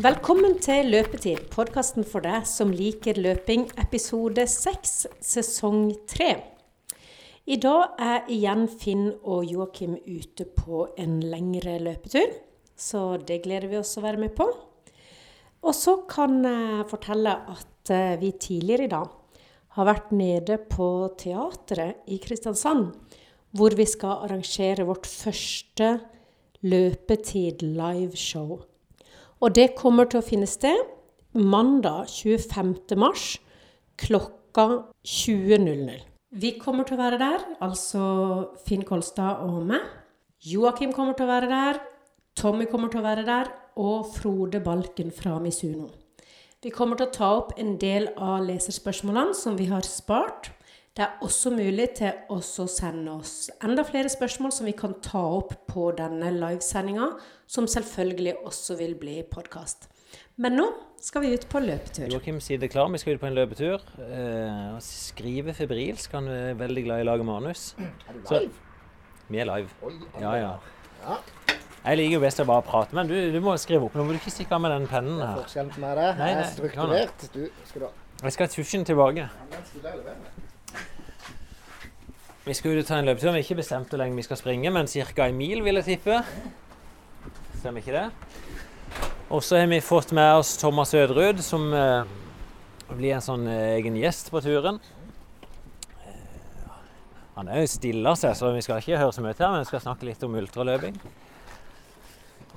Velkommen til Løpetid, podkasten for deg som liker løping, episode 6, sesong 3. I dag er igjen Finn og Joakim ute på en lengre løpetur, så det gleder vi oss å være med på. Og så kan jeg fortelle at eh, vi tidligere i dag har vært nede på teatret i Kristiansand, hvor vi skal arrangere vårt første løpetid liveshow. Og det kommer til å finne sted mandag 25. mars klokka 20.00. Vi kommer til å være der, altså Finn Kolstad og meg. Joakim kommer til å være der. Tommy kommer til å være der. Og Frode Balken fra Misuno. Vi kommer til å ta opp en del av leserspørsmålene som vi har spart. Det er også mulig til å sende oss enda flere spørsmål som vi kan ta opp på denne livesendinga, som selvfølgelig også vil bli podkast. Men nå skal vi ut på løpetur. Joakim det klar, vi skal ut på en løpetur. Eh, skrive febrilsk. Han er veldig glad i å lage manus. Er du Så- live? Vi er live. Oi, Ja, ja. ja. Jeg liker jo best å bare prate, men du, du må skrive opp. Nå må du ikke stikke av med den pennen Det er her. forskjellen på meg og deg. Nei, Jeg er strukturert. Du, skal du ha Jeg skal ha tusjen tilbake. Ja, Vi skal ut og ta en løpetur. Vi har ikke bestemt hvor lenge vi skal springe, men ca. en mil, vil jeg tippe. Stemmer ikke det? Og så har vi fått med oss Thomas Ødrud, som eh, blir en sånn eh, egen gjest på turen. Eh, han er jo stille seg, så vi skal ikke høre så mye til men vi skal snakke litt om ultraløping.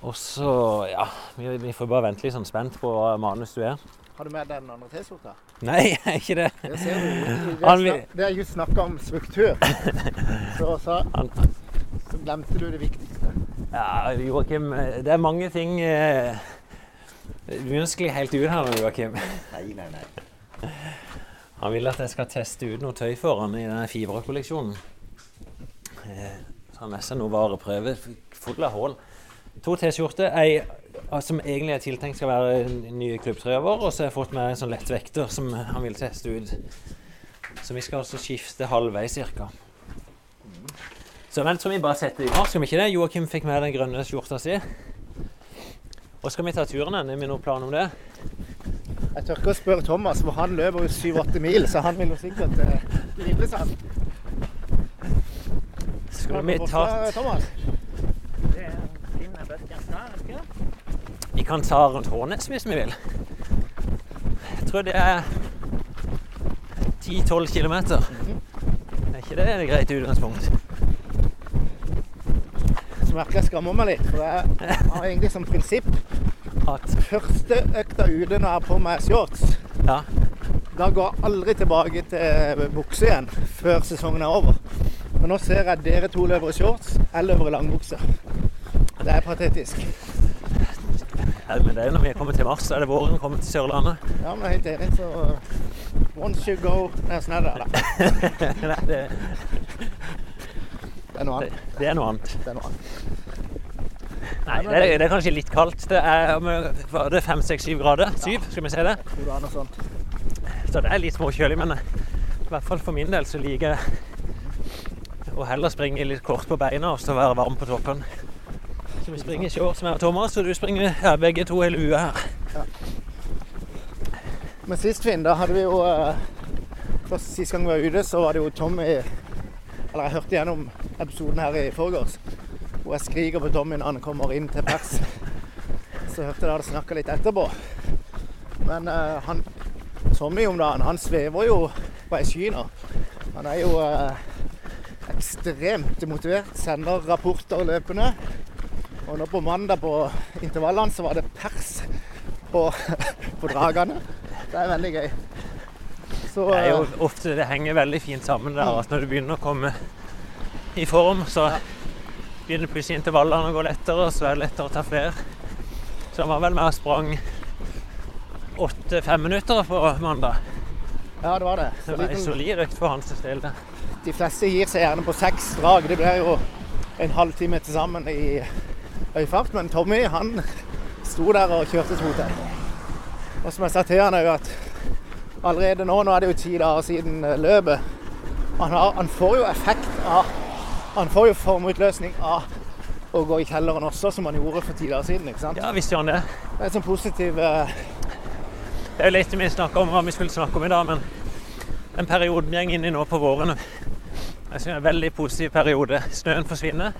Og så, ja vi får bare vente litt sånn spent på hva manus du er. Har du med deg den andre T-skjorta? Nei, ikke det. Det ser du. Vi- Han har just snakka om struktur. Så, så, så glemte du det viktigste. Ja, Joakim, det er mange ting eh, Du ønsker helt ut her nå, Joakim. Nei, nei, nei. Han vil at jeg skal teste ut noe tøy for han i denne Fibra-kolleksjonen. Eh, så han har med seg noe vareprøve full av hull. To T-skjorter, ei som egentlig er tiltenkt skal være den nye klubbtrøya vår, og så har jeg fått med en sånn lettvekter som han vil teste ut. Så vi skal altså skifte halvveis cirka. Så men tror vi bare setter i gang, skal vi ikke det? Joakim fikk med den grønne skjorta si. Og skal vi ta turen ennå? Har vi noen plan om det? Jeg tør ikke å spørre Thomas, for han løper jo 7-8 mil, så han vil jo sikkert eh, drive seg. Skal vi ta Thomas? Vi kan ta rundt Hånes hvis vi vil. Jeg tror det er 10-12 km. Er ikke det et greit utgangspunkt? Så merker jeg skammer meg litt, for jeg har egentlig som prinsipp At første økta ute når jeg har på meg shorts, Ja. da går jeg aldri tilbake til bukse igjen før sesongen er over. Men nå ser jeg dere to løper i shorts, jeg løper i langbukse. Det er patetisk. Men det er når vi er kommet til mars, så er det våren kommet til Sørlandet. Ja, men er helt enig, så uh, once you go Nei, sånn er det. Nei, det, Det er noe annet. det er noe annet. Det er noe annet. Nei, det er, det er kanskje litt kaldt. Det er det 5-6-7 grader. 7, skal vi se det? Tror det er noe sånt? Så det er litt småkjølig, men eh, i hvert fall for min del så liker jeg å heller springe litt kort på beina og så være varm på toppen. Så vi springer shorts med Thomas, og du springer ja, begge to i lue her. Men sist, Finn, da hadde vi jo uh, Først sist gang vi var ute, så var det jo Tommy Eller jeg hørte gjennom episoden her i forgårs hvor jeg skriker på Tommy når han kommer inn til pers. Så hørte jeg det snakka litt etterpå. Men eh, han Tommy om dagen, han svever jo på ei sky nå. Han er jo eh, ekstremt motivert, sender rapporter løpende. Og nå på mandag på intervallene så var det pers på, på dragene. Det er veldig gøy. Så Det er jo eh, ofte det henger veldig fint sammen der at når du begynner å komme i form, så begynner plutselig intervallene å gå lettere, og så er det lettere å ta flere. Så han var vel med og sprang åtte-fem minutter på mandag. ja, det var det. Det var en solid økt for hans del. De fleste gir seg gjerne på seks drag. Det blir jo en halvtime til sammen i høy fart. Men Tommy han sto der og kjørte to til. Og som jeg sa til han jo at allerede nå, nå er det jo ti dager siden eh, løpet, han, har, han får jo effekt av Han får jo formutløsning av å gå i kjelleren også, som han gjorde for ti dager siden. ikke sant? Ja, visst gjør han det. Det er en sånn positiv eh, Det er jo litt vi snakker om hva vi skulle snakke om i dag, men den perioden vi går inn i nå på våren jeg synes det er en veldig positiv periode. Snøen forsvinner.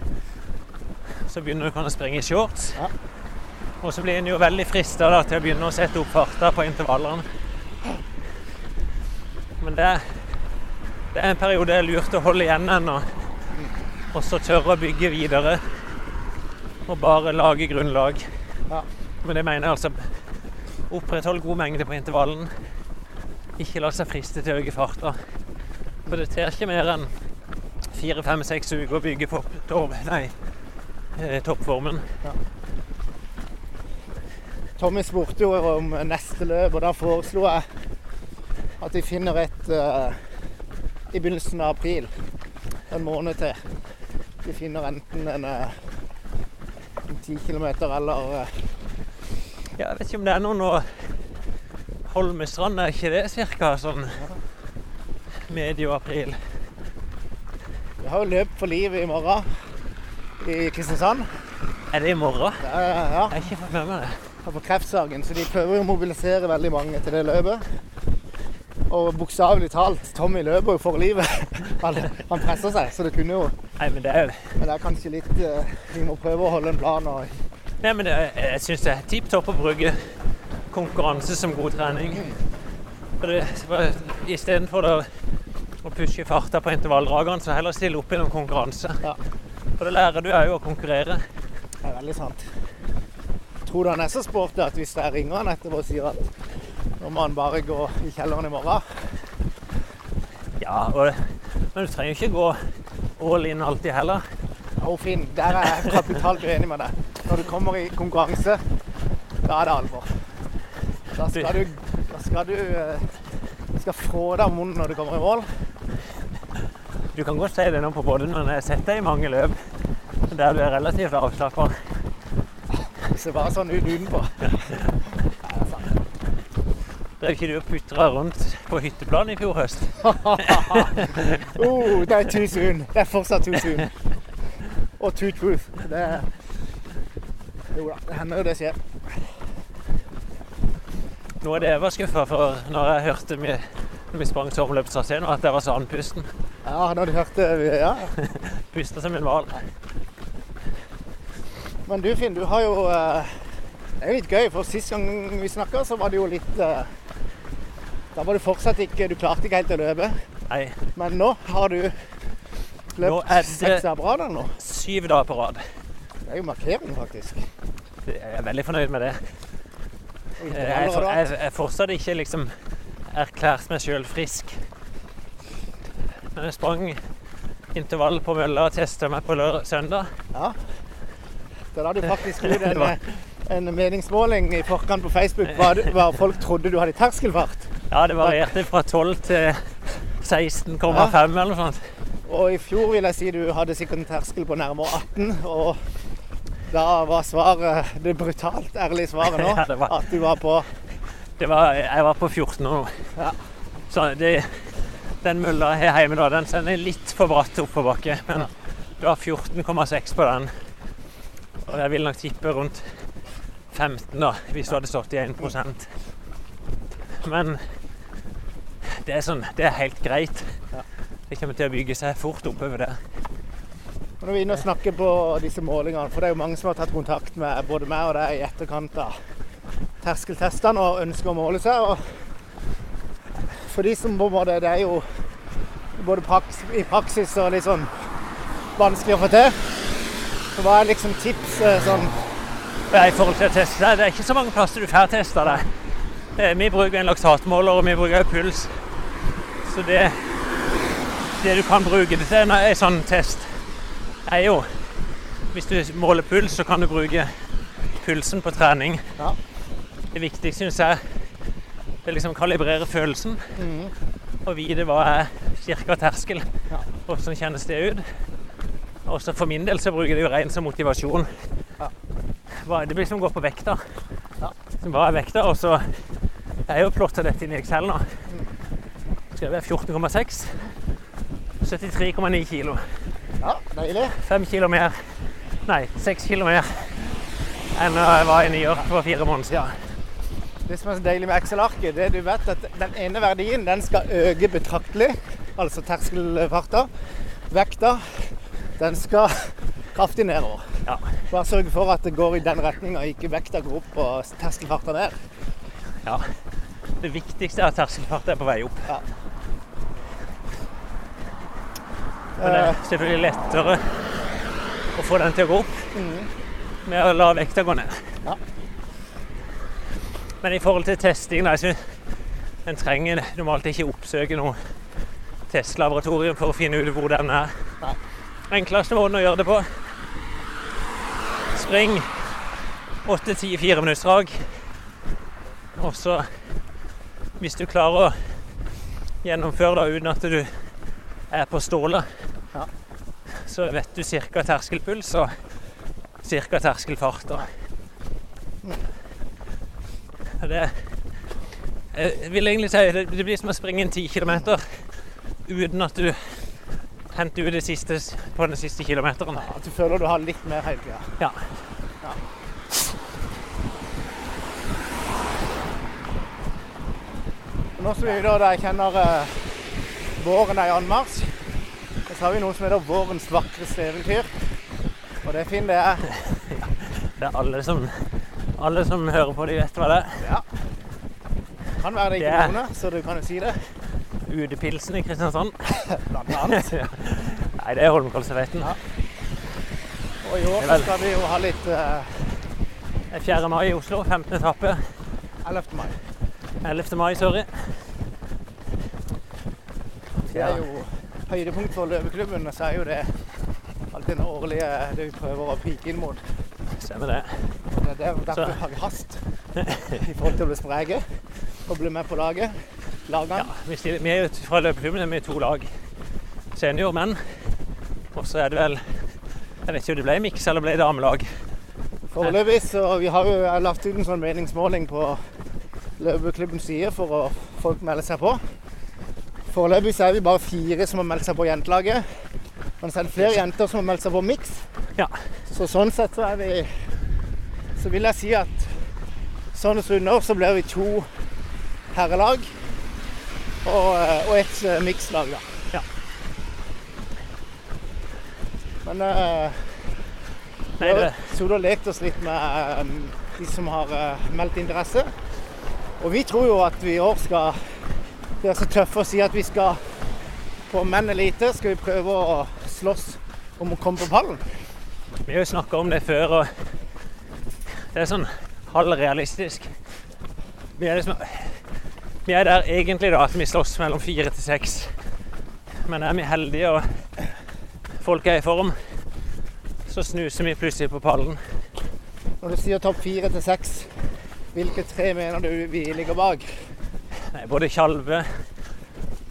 Så begynner du å springe i shorts. Ja. Og så blir en jo veldig frista til å begynne å sette opp farta på intervallene. Men det, det er en periode det er lurt å holde igjen ennå. Og så tørre å bygge videre. Og bare lage grunnlag. Ja. Men det mener jeg altså opprettholde god mengde på intervallen. Ikke la seg friste til å øke farta. For det tar ikke mer enn fire, fem, seks uker å bygge på nei, eh, toppformen. Tommy spurte jo om neste løp, og da foreslo jeg at vi finner et uh, i begynnelsen av april. En måned til. Vi finner enten en eh, en ti kilometer eller uh, Ja, jeg vet ikke om det er noe nå Holmestrand, er ikke det cirka sånn medio april? Vi har jo løp for livet i morgen i Kristiansand. Er det i morgen? Ja, ja, ja, Jeg har ikke fått med meg det. på kreftsaken, så de prøver å mobilisere veldig mange til det løpet. Og bokstavelig talt, Tommy løper jo for livet. Han, han presser seg, så det kunne jo Nei, men det er jo Men det er kanskje litt eh, Vi må prøve å holde en plan. Og, Nei, men det, jeg syns det er tipp topp å bruke konkurranse som god trening. For Istedenfor å pushe farta på intervalldragene, så heller stille opp i noen konkurranse. Ja. For det lærer du òg å konkurrere. det er veldig sant. Tror du han er så sporty at hvis jeg ringer han etterpå og sier at nå må han bare gå i kjelleren i morgen Ja, og, men du trenger ikke gå all in alltid heller. Jo, Finn, der er jeg kapitalt uenig med deg. Når du kommer i konkurranse, da er det alvor. Da skal du, da skal du eh, skal få deg munnen når du kommer i mål. Du kan godt si det nå på podden, men jeg har sett deg i mange løp der du er relativt avslappa. Det ser bare sånn ut utenpå. Drev ikke du og putra rundt på hytteplanet i fjor høst? oh, det er too soon. Det er fortsatt too soon. Og too truth. Det Jo da, det hender jo det skjer. Noe av det jeg var skuffa for når jeg hørte vi, vi sprang tormløpstraseen, var at jeg var så andpusten. Ja, når du det. Ja. Pusta som en hval. Men du Finn, du har jo eh, Det er jo litt gøy, for sist gang vi snakka, så var det jo litt eh, Da var du fortsatt ikke Du klarte ikke helt å løpe. Nei, Men nå har du løpt det- seks på rad eller noe. syv dager på rad. Det er jo markering, faktisk. Jeg er veldig fornøyd med det. Jeg jeg fortsatt ikke liksom erklært meg sjøl frisk. Jeg sprang intervall på mølla og testa meg på lørdag, søndag. Ja. Da hadde du faktisk gjort en, en meningsmåling i forkant på Facebook hva, hva folk trodde du hadde i terskelfart. Ja, det varierte fra 12 til 16,5 eller noe sånt. Og i fjor vil jeg si du hadde sikkert en terskel på nærmere 18. Og da var svaret, det brutalt ærlige svaret nå, Ja, var- at du var på Det var, jeg var på 14 år nå. Ja. Så det, den mølla her hjemme da, den den er litt for bratt oppoverbakke. Men du har 14,6 på den. Og jeg vil nok tippe rundt 15 da, hvis du hadde stått i 1 Men det er, sånn, det er helt greit. Det kommer til å bygge seg fort oppover det. Og Når vi er inne og snakker på disse målingene, for det er jo mange som har tatt kontakt med både meg og deg i etterkant av terskeltestene og ønsker å måle seg. Og for de som en måte Det er jo både praks, i praksis og litt sånn vanskelig å få til. Så hva er liksom tips eh, sånn Ja, I forhold til å teste deg, det er ikke så mange plasser du får testa deg. Eh, Vi bruker en laktatmåler, og vi bruker puls. Så det, det du kan bruke det til når en sånn test, er jo Hvis du måler puls, så kan du bruke pulsen på trening. Ja. Det viktigste syns jeg det liksom kalibrere følelsen Mm. og vite hva er kirke og terskel. Ja. Hvordan kjennes det ut? Og så for min del så bruker jeg det jo rent som motivasjon. Ja. Hva- Det blir som å gå på vekta. Ja. Hva er vekta? Og så er jo plotta dette inn i Excel nå. Skrevet det 14,6. 73,9 kilo. Ja, deilig. Fem kilo mer Nei, seks kilo mer enn jeg var i New York for fire måneder siden. Det som er så deilig med Excel-arket, det er du vet at den ene verdien den skal øke betraktelig, altså terskelfarta. Vekta den skal kraftig nedover. Ja. Bare sørge for at det går i den retninga, ikke vekta går opp og terskelfarta ned. ja. Det viktigste er at terskelfarta er på vei opp. Ja. Men det er selvfølgelig lettere å få den til å gå opp med å la vekta gå ned. Men i forhold til testing, da, jeg synes en trenger normalt ikke oppsøke noe testlaboratorium for å finne ut hvor den er. Nei. Enkleste måten å gjøre det på Spring 8-10 fireminuttsdrag. Og så, hvis du klarer å gjennomføre det uten at du er på stålet, Ja. så vet du ca. terskelpuls og ca. terskelfart. Og Det Jeg vil egentlig si det, det blir som å springe en 10 km uten at du henter ut det siste på den siste kilometeren. At du føler du har litt mer hele tida. Ja. Nå som vi da, der jeg kjenner eh, våren er i anmarsj, så har vi noe som heter vårens vakreste eventyr. Og det er fint, det er Det er alle som, alle som hører på, de vet hva det er. kan være det ikke er- noen, så du kan jo si det. Utepilsen i Kristiansand. Blant annet. Nei, det er Holmenkollservetten. Ja. Og i år så skal vi jo ha litt eh, Det er 4. mai i Oslo, 15. etappe. 11. mai. 11. mai, sorry. Det er jo høydepunkt for løveklubben, og så er jo det alltid den årlige det vi prøver å pike inn mot. Stemmer det. Det er derfor Så- har vi hast i forhold til å bli spreke og bli med på laget. Lagene. Ja, vi, stiller, vi er jo fra løpeklubben er vi to lag. Seniormenn. Og så er det vel Jeg vet ikke om det ble miks eller ble damelag. Foreløpig så vi har jo jeg lagt ut en sånn meningsmåling på løpeklubbens side for å folk melde seg på. Foreløpig så er vi bare fire som har meldt seg på jentelaget. Men så er det flere jenter som har meldt seg på miks. Ja. Så sånn sett så er vi Så vil jeg si at sånn stunder så blir vi to herrelag og, eh, og et eh, mikslag, da. Ja. Men uh, Nei, vi har sittet og lekt oss litt med um, de som har uh, meldt interesse. Og vi tror jo at vi i år skal være så tøffe og si at vi skal på menn elite skal vi prøve å slåss om å komme på pallen. vi har jo snakka om det før, og det er sånn halvrealistisk. Vi er, liksom, vi er der egentlig da at vi slåss mellom fire til seks. Men er vi heldige og folk er i form, så snuser vi plutselig på pallen. Når du sier topp fire til seks, hvilke tre mener du vi ligger bak? Nei, både Tjalve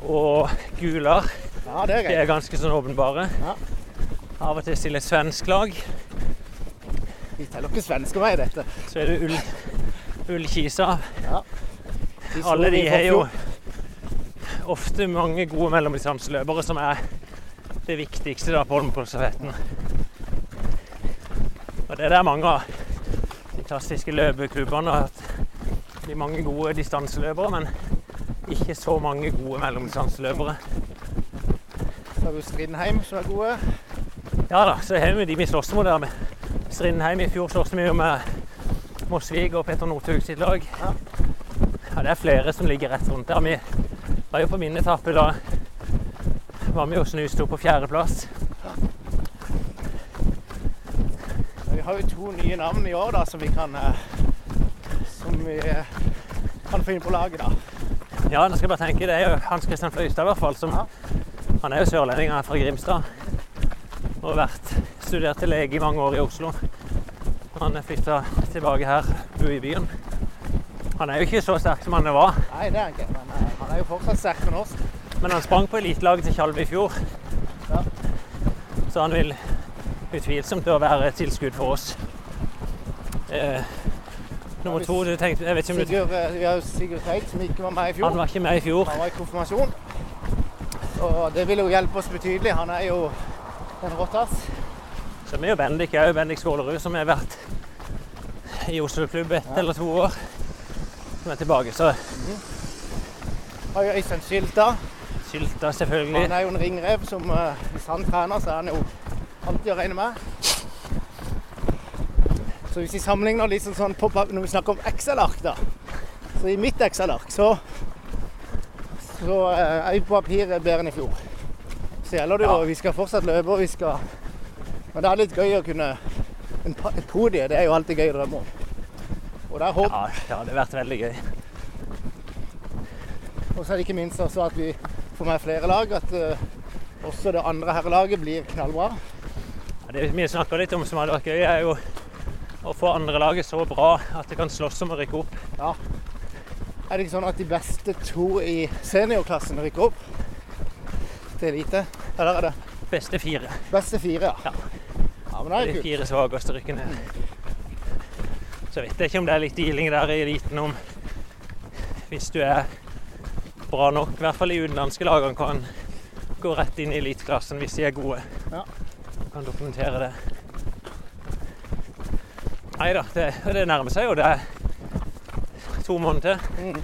og Gular Ja, det er de greit. er ganske sånn åpenbare. Ja. Av og til stiller svensk lag. Vi teller ikke svensker med i dette. Så er det Ull, Ullkisa. De Alle de er har jo ofte mange gode mellomdistanseløpere som er det viktigste da på Holmenkollstafetten. Og det er der mange av de klassiske løpeklubbene har hatt de mange gode distanseløpere, men ikke så mange gode mellomdistanseløpere. Så har vi Strindheim som er gode. Ja da, så har vi de vi slåss mot der med Strindheim. I fjor slåss vi jo med Mosvik og Petter Northug sitt lag. Ja. Ja, det er flere som ligger rett rundt der. Vi var jo på min etappe da var vi jo snust opp på fjerdeplass. Ja. Vi har jo to nye navn i år da, som vi kan eh, som vi eh, kan få inn på laget. da. Ja, nå skal jeg bare tenke, det er jo Hans Christian Fløystad i hvert fall. Som, Ja. Han er jo sørlending, han er fra Grimstad. Og vært studert til lege i mange år i Oslo. Han er flytta tilbake her, bor i byen. Han er jo ikke så sterk som han var, Nei, det er han ikke. Men eh, han er jo fortsatt sterk med norsk. men han sprang på elitelaget til Tjalve i fjor. Ja. Så han vil utvilsomt være et tilskudd for oss. Eh, nummer to, du tenkte, jeg vet ikke om du Sigurd, eh, vi har jo Sigurd Teit, som ikke var med i fjor. Han var ikke med i fjor. Han var i konfirmasjon. Og det vil jo hjelpe oss betydelig. Han er jo en råtass. Så vi jo Bendik er jo Bendik Skålerud, som har vært i Oslo-klubb ett eller to år. Som er tilbake. Så Har jo Øystein Skylta. skilta selvfølgelig. Han er jo en ringrev som eh, hvis han trener, så er han jo alltid å regne med. Så hvis vi sammenligner liksom sånn på, pa- når vi snakker om Excel-ark, da. Så i mitt Excel-ark så, så eh, er vi på papiret bedre enn i fjor. Så gjelder det jo, Ja. vi skal fortsatt løpe, og vi skal Men det er litt gøy å kunne en, podie, det er jo alltid gøy å drømme om. Og det er håp. Ja, det hadde vært veldig gøy. Og så er det ikke minst også at vi får med flere lag. At uh, også det andre herrelaget blir knallbra. Ja, det vi snakker litt om som hadde vært gøy, er jo å få andre laget så bra at det kan slåss om å rykke opp. Ja. Er det ikke sånn at de beste to i seniorklassen rykker opp til elite? Eller er det Beste fire. beste fire, ja? Ja. Ja, men det er De fire svakeste rykkene. Så vet jeg ikke om det er litt dealing der i eliten om hvis du er bra nok, i hvert fall i utenlandske lagene, kan gå rett inn i eliteklassen hvis de er gode. Ja. Kan dokumentere det. Nei da, det, det nærmer seg jo. Det er to måneder til. Mm.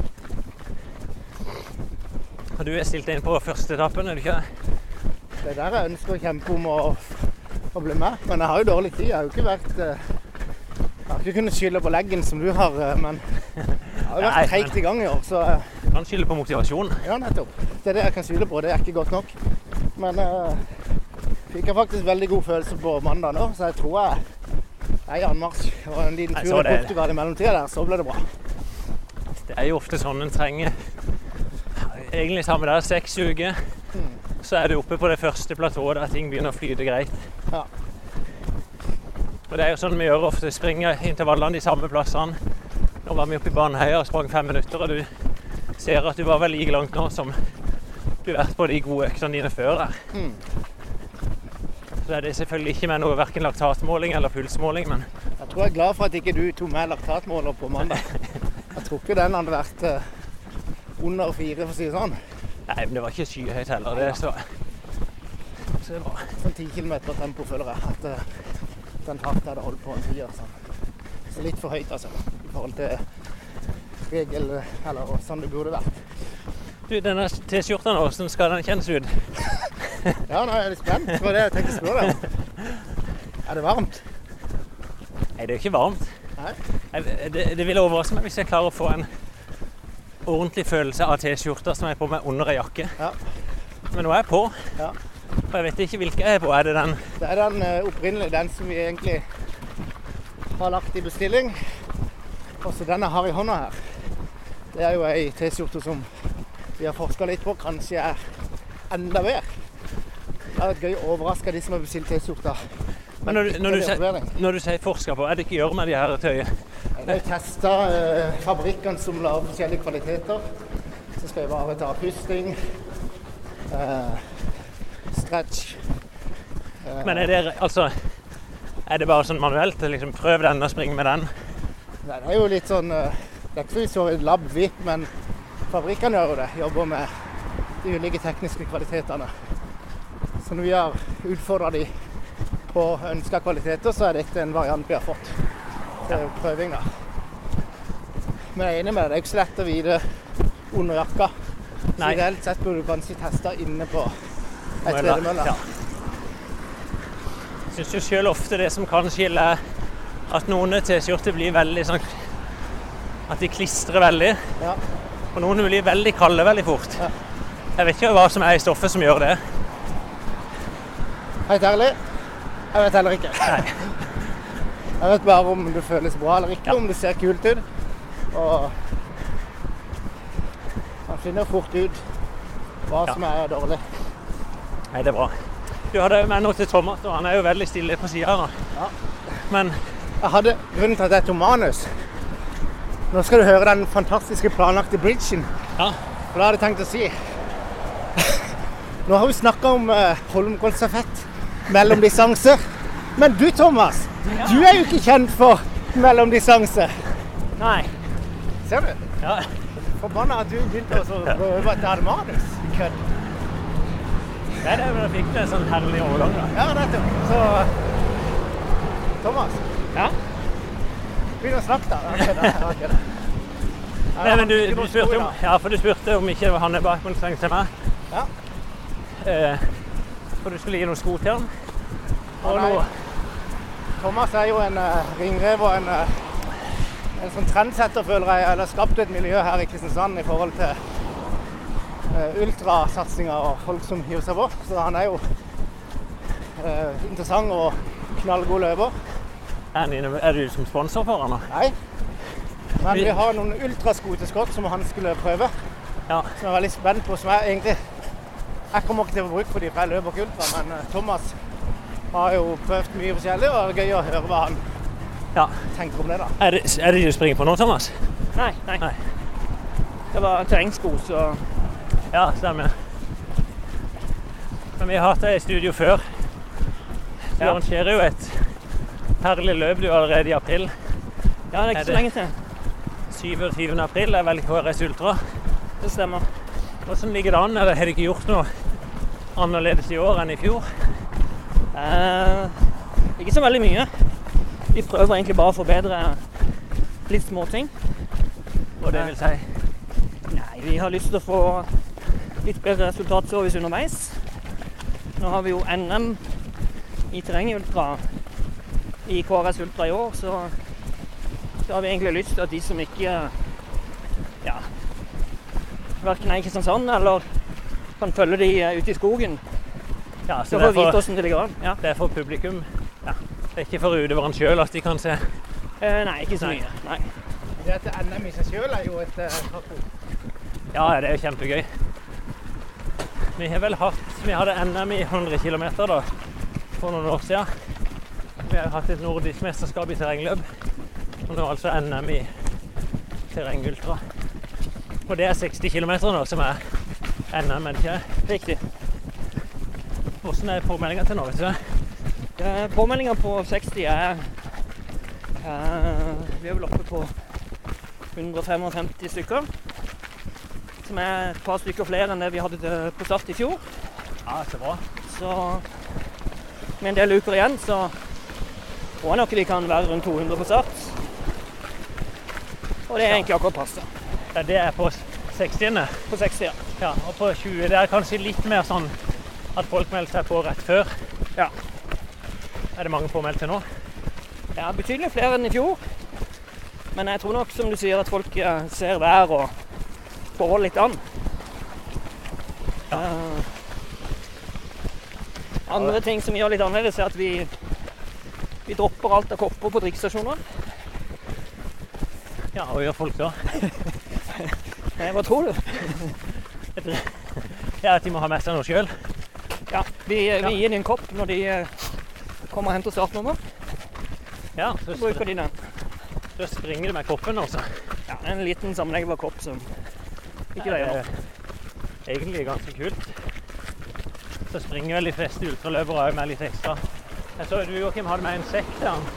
Og du er stilt inn på første etappen, er du ikke det? Er der jeg ønsker å kjempe om å, å bli med. Men jeg har jo dårlig tid. Jeg har jo ikke vært eh, Jeg har ikke kunnet skylde på leggen som du har, eh, men jeg har jo vært treigt i gang i år. Så eh, Du kan skylde på motivasjon. ja, nettopp. Det er det jeg kan skylde på. Det er ikke godt nok. Men uh, fikk jeg faktisk veldig god følelse på mandag nå, så jeg tror jeg er i anmarsj. Og en liten tur til Portugal i mellomtida der, så ble det bra. Det er jo ofte sånn en trenger Egentlig samme der, seks uker. Så er du oppe på det første platået der ting begynner å flyte greit. Ja. Og det er jo sånn vi gjør ofte. Springer intervallene de samme plassene. Nå var vi oppe i Baneheia og sprang fem minutter, og du ser at du var vel like langt nå som du har vært på de gode øktene dine før der. Mm. Så er det selvfølgelig ikke med noe verken laktatmåling eller pulsmåling, men Jeg tror jeg er glad for at ikke du tok med laktatmåler på mandag. Jeg tror ikke den hadde vært eh, under fire, for å si det sånn. Nei, men det var ikke skyhøyt heller. Det, så. så det var Sånn 10 km tempo føler jeg at uh, den takta hadde holdt på en tier. Sånn. Så litt for høyt, altså. I forhold til regel, eller sånn det burde vært. Du, denne T-skjorta nå, hvordan skal den kjennes ut? Ja, nå er jeg litt spent. Det var det jeg tenkte å spørre deg. Er det varmt? Nei, det er jo ikke varmt. Nei. Jeg- Det, det vil overraske meg hvis jeg klarer å få en ordentlig følelse av T-skjorta som jeg er på meg under ei jakke. Ja. Men nå er jeg på, Ja. og jeg vet ikke hvilken jeg er på. Er det den Det er den eh, opprinnelige, den som vi egentlig har lagt i bestilling. Også den jeg har i hånda her. Det er jo ei T-skjorte som vi har forska litt på, kanskje er enda bedre. Det er gøy å overraske de som har bestilt T-skjorta. Men når, du- når, du når du sier forsker på, er det ikke gjør med de her tøyene? Jeg testa eh, fabrikkene som lager forskjellige kvaliteter. Så skal jeg bare ta pusting, eh, stretch eh, Men er det altså Er det bare sånn manuelt? Liksom, prøv den og spring med den? Nei, Det er jo litt sånn eh, Det er ikke så lab vi, men fabrikkene gjør jo det. Jobber med de ulike tekniske kvalitetene. Så når vi har utfordra de på ønska kvaliteter, så er dette en variant vi har fått til prøving. da. Men jeg er enig med deg, det er ikke så lett å vite under jakka. Så ideelt sett burde du kanskje teste inne på ei tredemølle. ja. Jeg syns jo sjøl ofte det som kan skille, at noen T-skjorter blir veldig sånn At de klistrer veldig. Ja. Og noen blir veldig kalde veldig fort. Ja. Jeg vet ikke hva som er i stoffet som gjør det. Helt ærlig, jeg vet heller ikke. Jeg vet bare om det føles bra eller ikke, Ja. om det ser kult ut. Og man finner fort ut hva Ja. som er dårlig. Nei, det er bra. Du hadde med noe til Thomas, og han er jo veldig stille på sida nå. Ja. Men Jeg hadde grunnen til at jeg tok manus. Nå skal du høre den fantastiske planlagte bridgen. ja, For det hadde jeg tenkt å si. Nå har vi snakka om uh, Holmenkollstafett, mellomdistanse. Men du Thomas, du er jo ikke kjent for mellomdistanse. Nei. Ser du? Ja. Forbanna at du begynte å så prøve at jeg hadde manus. Kødd. Nei, det vel jeg fikk du en sånn herlig overgang, da. Ja, nettopp. Så Thomas, Ja. begynn å snakke, da. Okay, da. Okay, da. Nei, men du, du spurte om, ja, for du spurte om ikke han er trengte meg. Ja. Eh, for du skulle gi noen sko til han. Og er- Thomas er jo en uh, ringrev og en, uh, en sånn trendsetter, føler jeg. Eller skapt et miljø her i Kristiansand i forhold til uh, ultrasatsinger og folk som hiver seg på. Så han er jo uh, interessant og knallgod løper. er, er du som sponsor for han? da? Nei. Men vi har noen ultrasko til Scott som han skulle prøve. Ja. Som jeg er veldig spent på. Som jeg egentlig Jeg kommer ikke til å få bruk for dem, for jeg løper ikke ultra. Men uh, Thomas har jo prøvd mye forskjellig, og det er gøy å høre hva han ja. tenker om det. da. Er det, er det du springer på nå, Thomas? Nei, nei. Nei. Det var terrengsko, så Ja, stemmer. Men vi har hatt deg i studio før. Du Ja. arrangerer jo et herlig løp du allerede i april. Ja, det er Er ikke så lenge til. 27. april er vel KRS Ultra. Det stemmer. Hvordan ligger det an? Eller har du ikke gjort noe annerledes i år enn i fjor? Eh, ikke så veldig mye. Vi prøver egentlig bare å forbedre litt småting. Og det vil si Nei, vi har lyst til å få litt bedre resultatservice underveis. Nå har vi jo NM i terrengultra i KRS Ultra i år, så, så har vi egentlig lyst til at de som ikke ja, verken er i Kristiansand eller kan følge de ut ute i skogen, ja, så skal det få er, vite hvordan det ligger an. Ja. det er for publikum. Ja. Det er ikke for utøverne sjøl at de kan se. Eh, nei, ikke så mye. Nei. Det at NM i seg sjøl er jo et uh, taco. Ja, det er jo kjempegøy. Vi har vel hatt Vi hadde NM i 100 km da, for noen år siden. Vi har hatt et nordisk mesterskap i terrengløp. Og nå altså NM i terrengultra. Og det er 60 km nå som er NM, er det ikke? Riktig. Hvordan er påmeldinga til nå? vet du? det? Påmeldinga på 60 er uh, Vi er vel oppe på 155 stykker. Som er et par stykker flere enn det vi hadde på start i fjor. Ja, så bra. Så med en del uker igjen, så tror jeg nok vi kan være rundt 200 på start. Og det er egentlig akkurat passe. Ja, det er på 60. På 60, ja. Ja, og på 20 det er kanskje litt mer sånn at folk melder seg på rett før. Ja. Er det mange påmeldte nå? Ja, betydelig flere enn i fjor. Men jeg tror nok, som du sier, at folk eh, ser vær og forhold litt an. Eh, andre ting som vi gjør litt annerledes, er at vi, vi dropper alt av kopper på drikkestasjoner. Ja, og gjør folk da? Eh, hva tror du? Ja, at de må ha med seg noe sjøl. Ja, vi, vi gir dem en kopp når de eh, kommer og henter startnummer. Ja, så, Så bruker de den. så springer du med koppen altså? Ja, en liten sammenleggbar kopp som ikke veier opp. Egentlig ganske kult. Så springer vel de fleste ultraløpere òg med litt ekstra. Jeg så du Joakim hadde med en sekk der.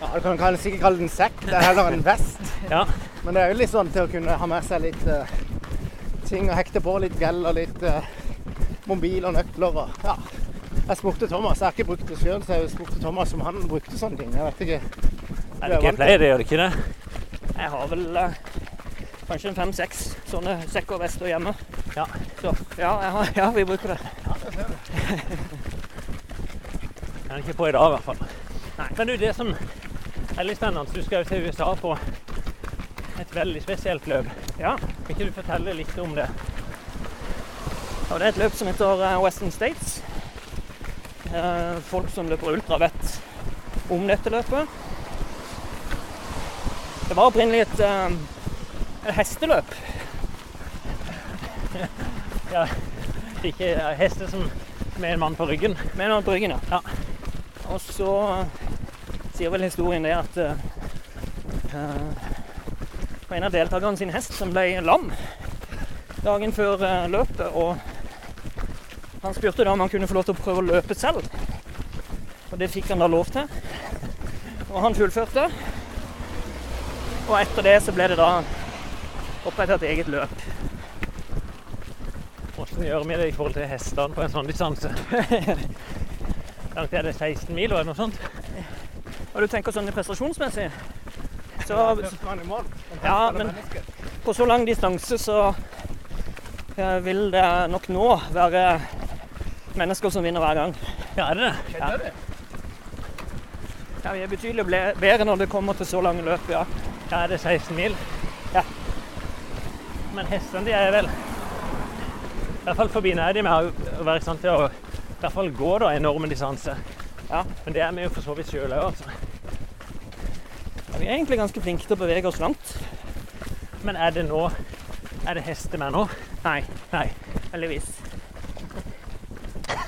Ja, Du kan sikkert kalle det en sekk. Det er heller en vest. Ja. Men det er jo litt sånn til å kunne ha med seg litt uh, ting å hekte på. Litt gel og litt uh, mobil og nøkler og ja. Jeg spurte Thomas, jeg har ikke brukt det sjøl, så jeg spurte Thomas om han brukte sånne ting. Jeg vet ikke. Er det ikke jeg pleier det, gjør det ikke det? Jeg har vel eh, kanskje en fem-seks sånne sekker og vester hjemme. Ja. Så ja, jeg har, ja, vi bruker det. Den er ikke på i dag, i hvert fall. Nei. Men du, det som er litt spennende, du skal jo til USA på et veldig spesielt løp. Ja. Kan ikke du fortelle litt om det? Ja, det er et løp som heter eh, Western States. Eh, folk som løper ultra, vet om dette løpet. Det var opprinnelig et, eh, et hesteløp. Ja, ikke hester som med en mann på ryggen. Med en på ryggen, ja. Ja. Og så sier vel historien det at en av deltakerne sin hest som ble lam dagen før eh, løpet. Og han spurte da om han kunne få lov til å prøve å løpe selv. Og det fikk han da lov til. Og han fullførte. Og etter det så ble det da opprettet et eget løp. Hvordan gjør vi det i forhold til hestene på en sånn distanse? langt er det 16 mil eller noe sånt? Og du tenker sånn prestasjonsmessig, så mål. Ja, men- på så lang distanse så vil det nok nå være mennesker som vinner hver gang. Ja, er det det? Ja. Ja, Vi er betydelig bedre når det kommer til så lange løp, ja. Ja, er det 16 mil? Ja. Men hestene de er vel I hvert fall forbi nedi med å- være i stand til å i hvert fall gå da enorme distanser. Ja. Men det er vi jo for så vidt sjøl òg, altså. Ja, Vi er egentlig ganske flinke til å bevege oss langt. Men er det nå Er det hestemenn nå? Nei, Nei. heldigvis.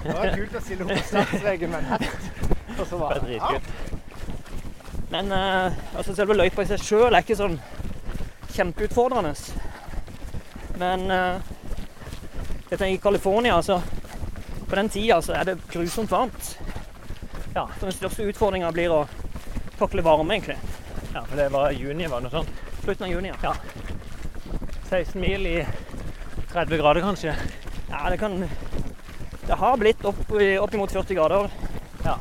Det var kult å stille startstreken med en hest. Og så var det dritkult. Men uh, altså selve løypa i seg sjøl er ikke sånn kjempeutfordrende. Men uh, jeg tenker i California, altså. På den tida så er det grusomt varmt. Ja. Så den største utfordringa blir å takle varme, egentlig. Ja, for det var juni, var det noe sånt? Slutten av juni, ja. 16 mil i 30 grader, kanskje. Ja, det kan Det har blitt opp, opp imot 40 grader. Ja.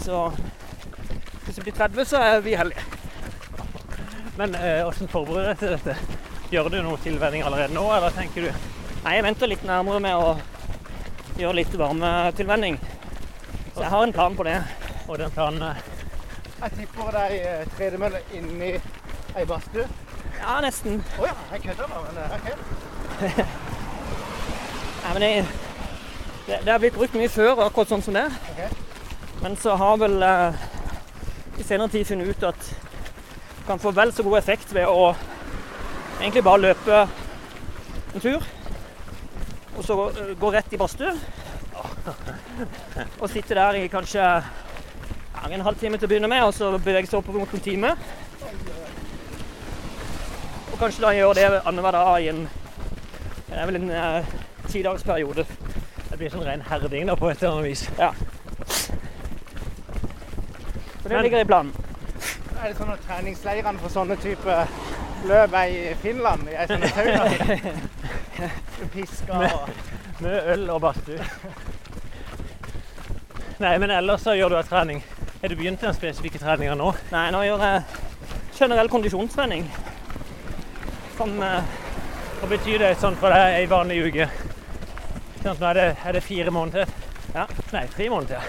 Så hvis det blir 30, så er vi heldige. Men eh, hvordan forbereder du deg til dette? Gjør du noe tilvenning allerede nå, eller tenker du Nei, jeg venter litt nærmere med å gjøre litt varmetilvenning. Så jeg har en plan på det. Og den planen eh, Jeg tipper det er ei tredemølle inni ei badstue. Ja, nesten. Å ja, jeg kødder da, men eh, OK. Nei, men jeg, det, det har blitt brukt mye før, akkurat sånn som det. Okay. Men så har vel eh, i senere tid funnet ut at du kan få vel så god effekt ved å egentlig bare løpe en tur. Og så eh, gå rett i badstue. Og sitte der i kanskje en halvtime til å begynne med, og så bevege seg opp mot en time. Kanskje da gjøre det annenhver dag i en det er vel en eh, tidagsperiode. Det blir sånn ren herding da, på et eller annet vis. Så det Men- ligger i planen. Er det sånn at treningsleirene for sånne type løp er i Finland? I ei sånn? Du pisker og Med øl og badstue. Nei, men ellers så gjør du en trening. Er du begynt den spesifikke treninga nå? Nei, nå gjør jeg generell kondisjonstrening. Som eh, Hva betyr det sånn for deg ei vanlig uke? Sånn, nå er det, er det fire måneder. Ja. Nei, tre måneder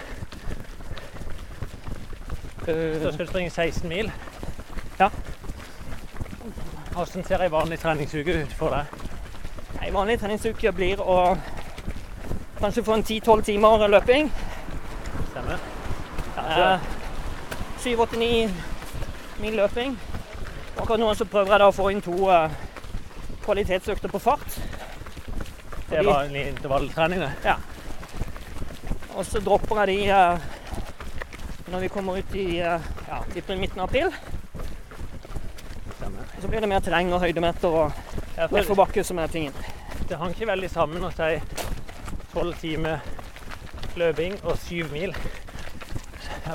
til. Så skal du springe 16 mil. Ja. Hvordan ser ei vanlig treningsuke ut for deg? Ei vanlig treningsuke blir å kanskje få en 10-12 timer løping. Stemmer? Ja, Eh, 7-8-9 mil løping. Akkurat nå så prøver jeg da å få inn to uh, kvalitetsøkter på fart. det er vanlig intervalltrening, det. Og så dropper jeg de uh, når vi kommer ut i uh, ja, midten av april. Stemmer. Så blir det mer terreng og høydemeter og Ja, for nedforbakke som er tingen. det hang ikke veldig sammen å si tolv timer løping og syv mil.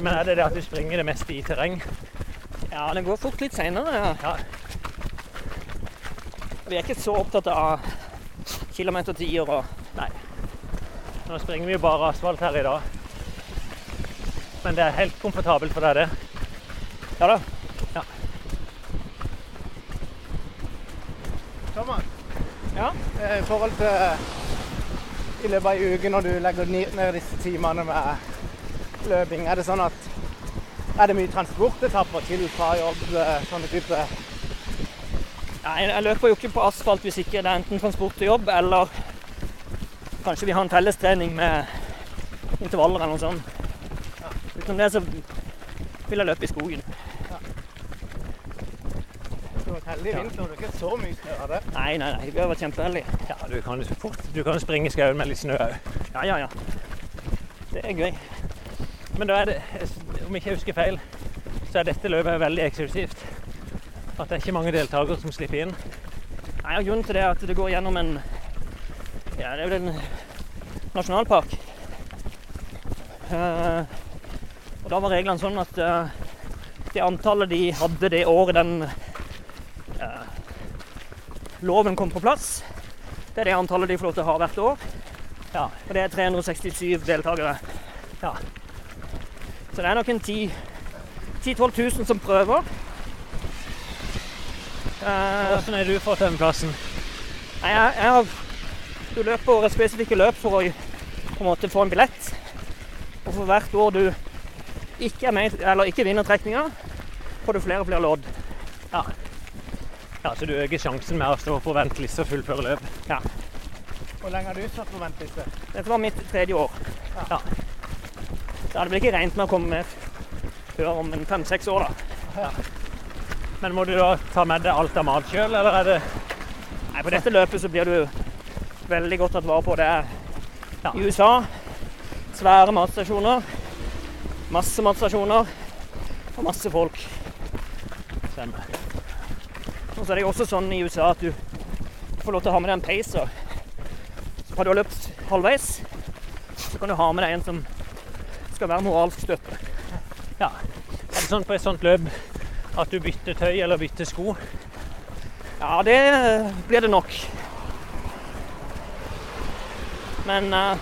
Men er det det at du springer det meste i terreng? Ja, det går fort litt seinere. Ja. Vi er ikke så opptatt av kilometertider og Nå springer vi jo bare asfalt her i dag. Men det er helt komfortabelt for deg, det. Ja da. Ja. Thomas, Ja. eh, i forhold til eh, i løpet av ei uke når du legger ned ned disse timene med løping, er det sånn at er det mye transportetapper til fra jobb, eh, sånne type Nei, jeg løper jo ikke på asfalt hvis ikke det er enten transport til jobb, eller kanskje vi har en fellestrening med intervaller eller noe sånt. Utenom det så vil jeg løpe i skogen. Du var heldig i vinter, og det er ikke så mye snø av det. Nei, nei, nei, vi har vært kjempeheldige. Ja, du kan jo fort du kan springe i skauen med litt snø òg. Ja, ja, ja. Det er gøy. Men da er det, om ikke jeg husker feil, så er dette løpet veldig eksklusivt. At det er ikke mange deltakere som slipper inn. Nei, og Grunnen til det er at det går gjennom en ja, det er vel en nasjonalpark. Uh, og Da var reglene sånn at uh, det antallet de hadde det året den uh, loven kom på plass, det er det antallet de får lov til å ha hvert år. Ja. Og det er 367 deltakere. Ja. Så det er nok en 10 000-12 000 som prøver. Eh, Hvordan er du for tømmerplassen? Nei, jeg, jeg har Du løper spesifikke løp for å på en måte få en billett. Og for hvert år du ikke, er med, eller ikke vinner trekninga, får du flere og flere lodd. Ja, Så du øker sjansen med å stå på venteliste og fullføre løp? Hvor lenge har du stått på venteliste? Dette var mitt tredje år. Ja. Hadde vel ikke regnet med å komme med før om fem-seks år, da. Men må du da ta med deg alt av mat sjøl, eller er det Nei, På dette løpet så blir du veldig godt tatt vare på. Det er Ja. i USA svære matstasjoner, masse matstasjoner og masse folk. Stemmer. Og så er det jo også sånn i USA at du får lov til å ha med deg en pacer. Så har du løpt halvveis, så kan du ha med deg en som skal være moralsk støtte. Ja. Er det sånn på et sånt løp at du bytter tøy eller bytter sko? Ja, det blir det nok. Men uh,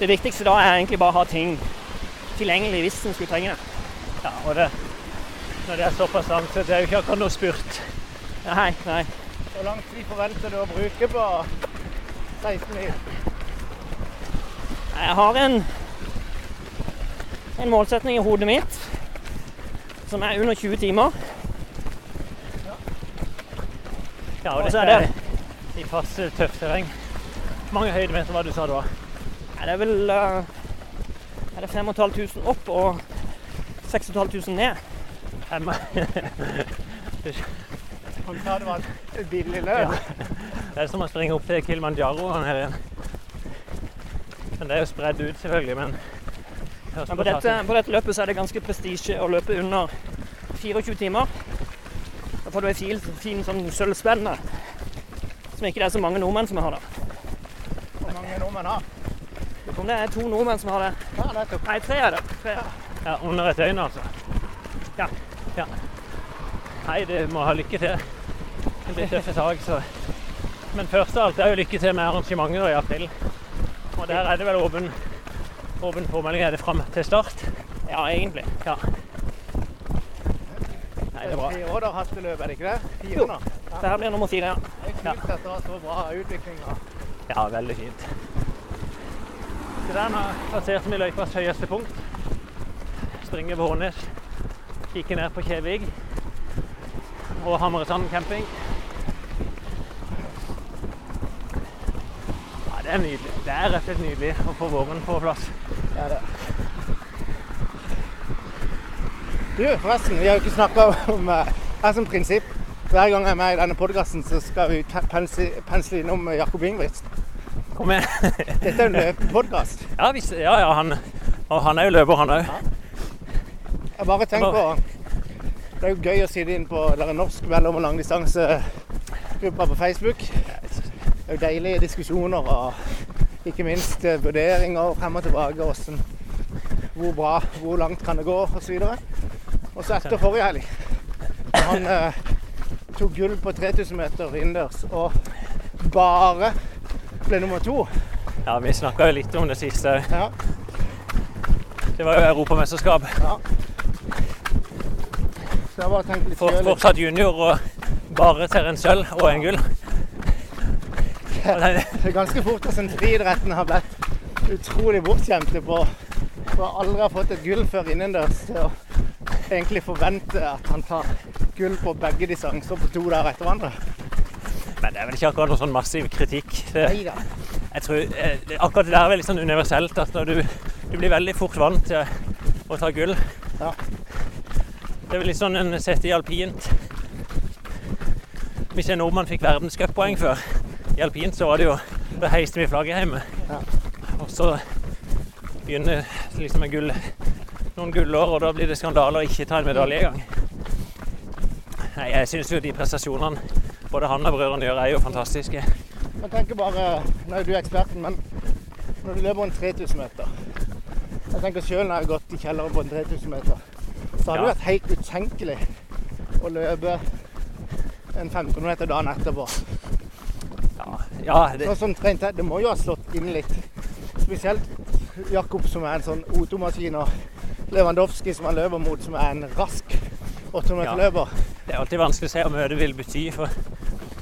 det viktigste da er egentlig bare å ha ting tilgjengelig hvis en skulle trenge det. Ja, og det, når det er såpass langt, så det er jo ikke akkurat noe spurt. Nei, nei. Hvor lang tid forventer du å bruke på 16 mil? Jeg har en, en målsetning i hodet mitt som er under 20 timer. Ja, og Og dette er det i passe tøft terreng. Hvor mange høydemeter var det du sa det var? Nei, det er vel uh, er det 5500 opp og 6500 ned. Fem. Han sa det var et billig løp. Det er som å springe opp til Kilimanjaro her igjen. Men det er jo spredd ut, selvfølgelig. Men, Men på dette, på dette løpet så er det ganske prestisje å løpe under 24 timer. Da får du ei fin, fin sånn sølvspenne som ikke det er så mange nordmenn som har. da. Hvor mange nordmenn har? Lurer på om det er to nordmenn som har det. Ja, det Nei, tre er det. Tre det. Ja, under et døgn, altså. Ja. ja. Nei, det må ha lykke til. Det blir tøffe tak, så Men først av alt er jo lykke til med arrangementet i april. Og der er det vel åpen, åpen påmelding er det fram til start. Ja, egentlig. Ja. Nei, det er bra. Fire år har hasteløp, er det ikke det? Jo. Ja. Det her blir nummer fire. ja. Det er kult at det har så bra utvikling. da. Ja, veldig fint. Så der nå passerte vi løypas høyeste punkt. Springer på Hånes. Kikker ned på Kjevik. Og Hamresand camping. Det er nydelig. Det er rett og slett nydelig å få våren på plass. Det er det. Du, forresten, vi har jo ikke snakka om Jeg her som prinsipp. Hver gang jeg er med i denne podkasten, så skal vi pensle pensle innom Jakob Ingebrigtsen. Kom igjen. Dette er jo en løpepodkast. Ja, ja, ja han, og han er jo løper, han òg. Jeg bare tenker på Det er jo gøy å sitte inn på eller norsk mellom- og langdistansegruppa på Facebook. Det er jo deilige diskusjoner og ikke minst eh, vurderinger frem og tilbake. Hvordan, hvor bra, hvor langt kan det gå osv. Og så etter forrige helg, han eh, tok gull på 3000 meter innendørs og bare ble nummer to. Ja, vi snakka jo litt om det siste. Ja, Det var jo europamesterskap. så jeg bare tenkte litt For, fortsatt junior og bare til en sølv og en gull. Det- er ganske fort at sånn friidretten har blitt utrolig bortskjemte på for aldri har fått et gull før innendørs til å egentlig forvente at han tar gull på begge distanser på to dager etter hverandre. Men det er vel ikke akkurat noen sånn massiv kritikk. Det, Neida. jeg tror, eh, akkurat det der er veldig sånn universelt. At når du, du blir veldig fort vant til å ta gull. Ja. Det er vel litt sånn en sett i alpint. Hvis en nordmann fikk verdenscuppoeng før i alpint, så var det jo Da heiste vi flagget hjemme. Ja. Og så begynner liksom med gull, noen gullår, og da blir det skandale å ikke ta en medalje engang. Nei, jeg syns jo de prestasjonene både han og brødrene gjør, er jo fantastiske. Jeg tenker bare, Nå er du eksperten, men når du løper en 3000 meter Jeg tenker selv når jeg har gått i kjelleren på en 3000 meter, så har det Ja. vært helt utenkelig å løpe en 1500 meter dagen etterpå. Ja, ja det, Sånn som det må jo ha slått inn litt. Spesielt Jakob som er en sånn O2-maskin og Lewandowski som han løper mot, som er en rask 800-meterløper. Det er alltid vanskelig å se hva møtet vil bety. for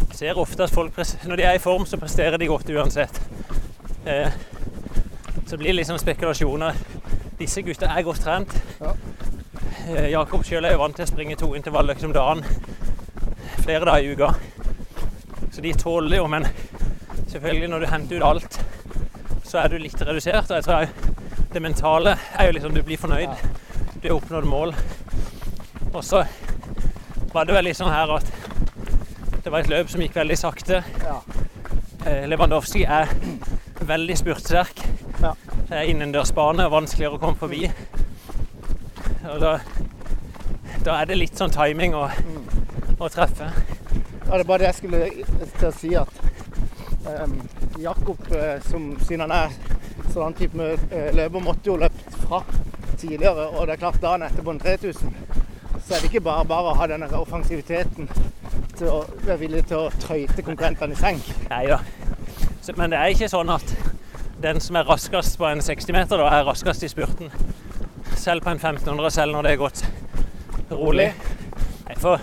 jeg ser ofte at folk, når de er i form, så presterer de godt uansett. Eh, så blir det liksom spekulasjoner. Disse gutta er godt trent. Ja. Eh, Jakob sjøl er jo vant til å springe to intervalløkter om dagen flere dager i uka. Så de tåler jo, men selvfølgelig når du henter ut alt, så er du litt redusert. Og jeg tror det mentale er jo liksom du blir fornøyd. Du har oppnådd mål. Og så var det vel litt sånn her at det var et løp som gikk veldig sakte. Ja. Eh, Lewandowski er veldig spurtsterk. Ja. Det er innendørsbane og vanskeligere å komme forbi. Og da, da er det litt sånn timing å, å treffe. Det er bare det jeg skulle til å si at um, Jakob, eh, som siden han er sånn type eh, løper, måtte jo løpt fra tidligere. Og det er klart dagen etter på en 3000, så er det ikke bare bare å ha denne offensiviteten til å være villig til å trøyte konkurrentene i senk. Nei da. Men det er ikke sånn at den som er raskest på en 60-meter, da er raskest i spurten. Selv på en 1500, selv når det er gått rolig. Nei, For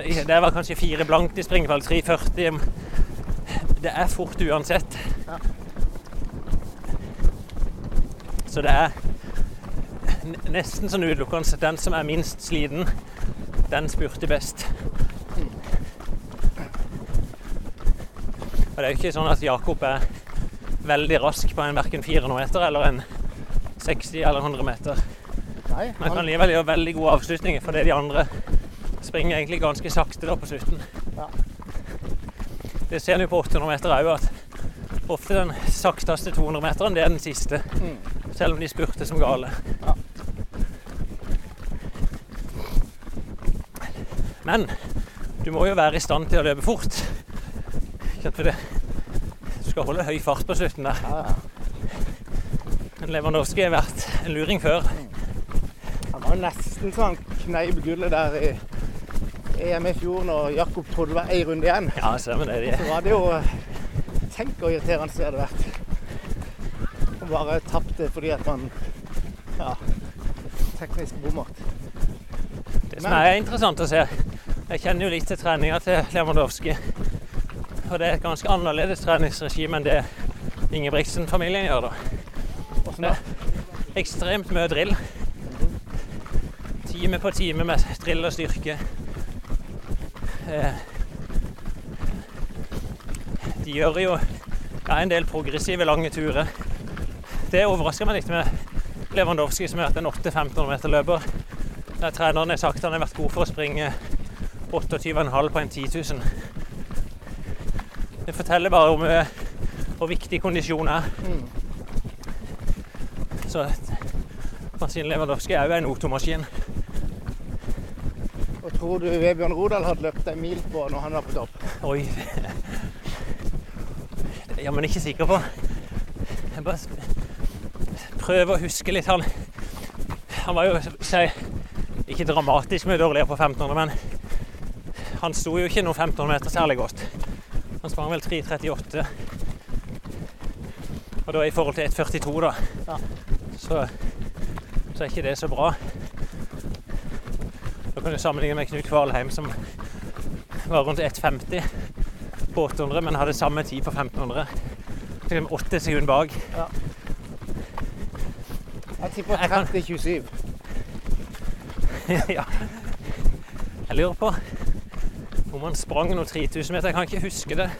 det var kanskje fire blankt i springfall, 3,40. Det er fort uansett. Ja. Så det er nesten sånn utelukkende. Den som er minst sliten, den spurte best. Og det er jo ikke sånn at Jakob er veldig rask på en verken 400 meter eller en 60 eller 100 meter. Nei, Men han kan han, likevel gjøre veldig gode avslutninger, fordi de andre springer egentlig ganske sakte da på slutten. Ja. Det ser en jo på 800 meter òg, at ofte den sakteste 200-meteren, det er den siste. Mm. Selv om de spurte som gale. Ja. Men du må jo være i stand til å løpe fort. For det, du skal holde høy fart på slutten der. ja, ja. Lewandowski har vært en luring før. han var nesten så han kneip gullet der i EM i fjor når Jakob trodde det var én runde igjen. Ja, stemmer det. det. Så var det jo Tenk hvor irriterende det hadde vært. Og bare tapt det fordi at man Ja. Teknisk bommert. Det som er interessant å se Jeg kjenner jo litt til treninga til Lewandowski. Og det er et ganske annerledes treningsregime enn det Ingebrigtsen-familien gjør. da. Det er ekstremt mye drill. Time på time med drill og styrke. Eh, De gjør jo ja, en del progressive, lange turer. Det overrasker meg litt med Lewandowski, som har vært en 8-15 meter løper. Der treneren har sagt han har vært god for å springe 28,5 på en 10 000. Det forteller bare om eh, hvor viktig kondisjon er. Mm. Så Marcin Lewandowski er jo en O2-maskin. Tror du Vebjørn Rodal hadde løpt en mil på når han var på topp? Oi. Det er jeg men ikke sikker på. Jeg bare prøver å huske litt. Han, han var jo si, ikke dramatisk mye dårligere på 1500, men han sto jo ikke noe 1500 meter særlig godt. Han sprang vel 3.38. Og da i forhold til 1,42, da, Ja. så, så er ikke det så bra. Kan sammenligne med Knut Kvalheim, som var rundt 1,50 på 800, men hadde samme tid på 1500. Liksom åtte sekunder bak. Jeg tipper Jeg 30-27. ja. Jeg lurer på om han sprang noe 3000 meter. Jeg kan ikke huske det.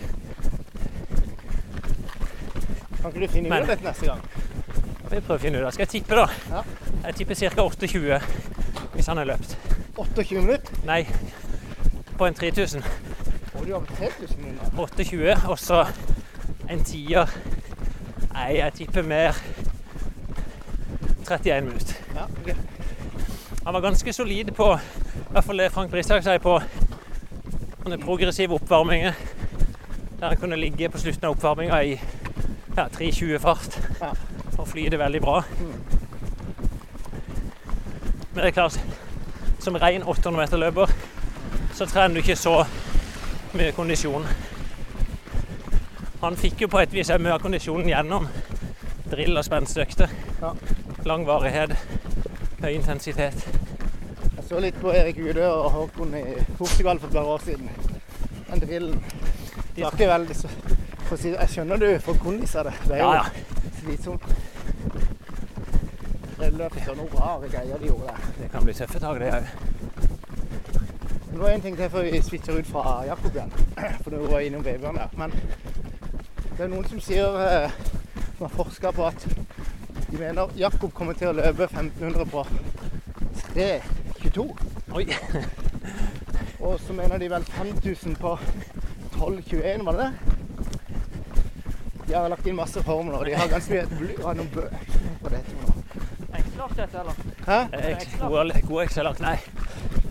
Kan ikke du finne ut av dette neste gang? Vi prøver å finne ut av. Skal jeg tippe, da? Ja. Jeg tipper ca. 28 hvis han har løpt. 28 minutter? Nei, på en 3000. Og du har på 3000 minutter. 28, og så en tier. Nei, jeg tipper mer 31 minutter. Ja, ok. Han var ganske solid på i hvert fall det Frank Brishaug sier på sånne progressive oppvarminger. Der han kunne ligge på slutten av oppvarminga i ja, 3.20 fart Ja. og flyte veldig bra. Men det er klart, som ren 800 meter løper, så trener du ikke så mye kondisjon. Han fikk jo på et vis mye av kondisjonen gjennom drill og spenstøkter. Ja. lang varighet, høy intensitet. Jeg så litt på Erik Udø og Håkon i Portugal for et par år siden. Den drillen. Ikke veldig så Jeg skjønner du får kondis av det. Det er jo Ja, ja. slitsomt. Drilløp og noen rare greier de gjorde der. Det kan bli tøffe tak, det òg. Det er en ting til før vi switcher ut fra Jakob igjen. For du var innom babyen der. Men det er noen som sier eh, som har forska på at de mener Jakob kommer til å løpe 1500 på 3.22. Oi. Og så mener de vel 5000 på 12.21, var det det? De har lagt inn masse formler, og de har ganske mye bly og noen bø... Hva det heter for noe? Eller? Hæ? Gode, gode Excel-ark. Nei,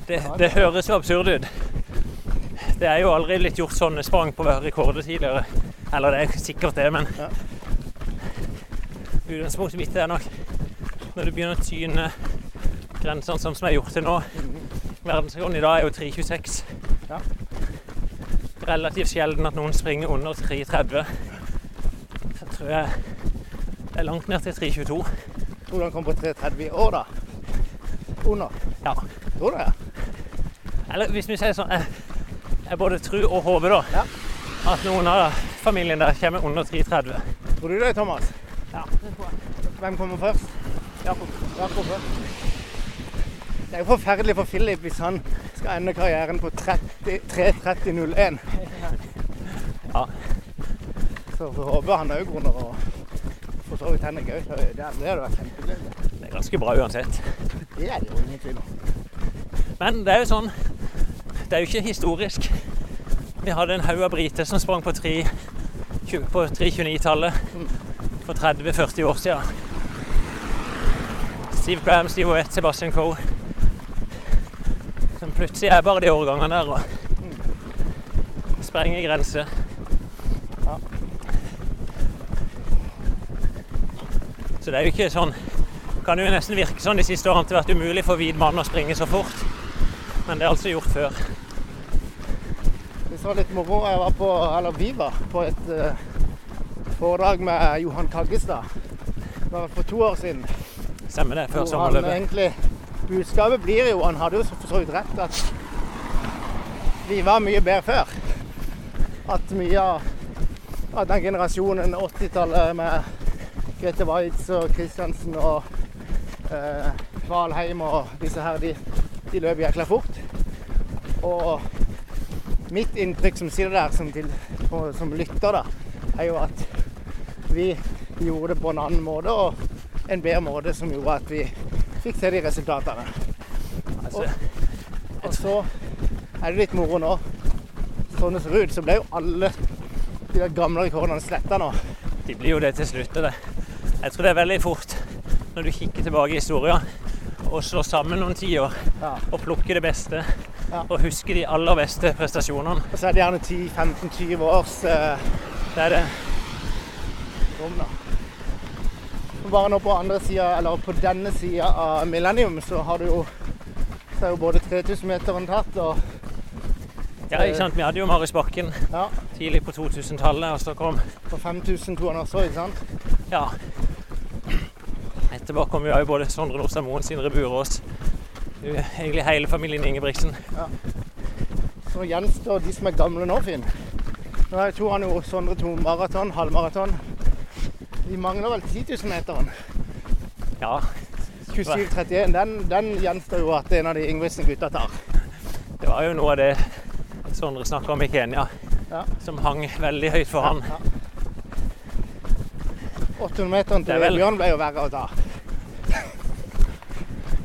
det, det høres jo absurd ut. Det er jo aldri blitt gjort sånne sprang på rekorder tidligere. Eller det er sikkert det, men Ja. utgangspunktet mitt er nok når du begynner å tyne grensene sånn som jeg har gjort til nå. Verdensrekorden i dag er jo 3.26. Ja. Relativt sjelden at noen springer under 3.30. Jeg tror jeg det er langt ned til 3.22. Tror han kom på 3.30 i år, da? Under? Ja. Tror du det? Eller hvis vi sier sånn Jeg, jeg både tror og håper da Ja. at noen av familien der kommer under 3.30. Tror du det, Thomas? Ja, det tror jeg. Hvem kommer først? Jakob. Jakob først. Det er jo forferdelig for Philip hvis han skal ende karrieren på 30 3.30,01. Ja. Så får håpe han òg under og for så vidt Henrik òg. Det det hadde vært kjempegøy. Det er ganske bra uansett. Det er det jo ingen tvil om. Men det er jo sånn Det er jo ikke historisk. Vi hadde en haug av briter som sprang på 3 tjue- på 329-tallet for 30-40 år siden. Steve Graham, Steve Wett, Sebastian Coe. Som plutselig er bare de årgangene der og sprenger grenser. Ja. Så det er jo ikke sånn Kan jo nesten virke sånn de siste årene at det har vært umulig for hvit mann å springe så fort. Men det er altså gjort før. Det var litt moro. Jeg var på, eller vi var på et uh, foredrag med Johan Kaggestad. Det var for to år siden. Stemmer det. Før sommerløpet. Budskapet blir jo, han hadde jo så for så vidt rett, at vi var mye bedre før. At mye av den generasjonen 80-tallet med Grete Waitz og Kristiansen og eh, Kvalheim og disse her, de, de løp jækla fort. Og mitt inntrykk som sitter der som, til, på- som lytter, da, er jo at vi gjorde det på en annen måte og en bedre måte som gjorde at vi fikk se de resultatene. Altså, Og så er det litt moro nå. Sånn det ser ut, så ble jo alle de gamle rekordene sletta nå. de blir jo det til slutt. Det. Jeg tror det er veldig fort når du kikker tilbake i historien og slår sammen noen tiår Ja. og plukker det beste Ja. og husker de aller beste prestasjonene. Og så er det gjerne 10-15-20 års eh, Det er det. rom, da. Bare nå på andre sida, eller på denne sida av Millennium, så har du jo så er jo både 3000-meteren tatt og Ja, ikke sant? Vi hadde jo Marius Bakken ja, tidlig på 2000-tallet, og så kom på 5200 også, ikke sant? Ja. Etterpå kom jo både Sondre Nordstad Moen, Sindre Burås, egentlig hele familien Ingebrigtsen. Så gjenstår de som er gamle nå, Finn. Nå tror han jo Sondre to maraton, halvmaraton. De mangler vel 10 000-meteren. Ja, 27-31, den, den gjenstår jo at en av de Ingebrigtsen-gutta tar. det var jo noe av det Sondre snakka om i Kenya, Ja. som hang veldig høyt for han. Ja. 800-meteren til vel- Bjørn ble jo verre å ta.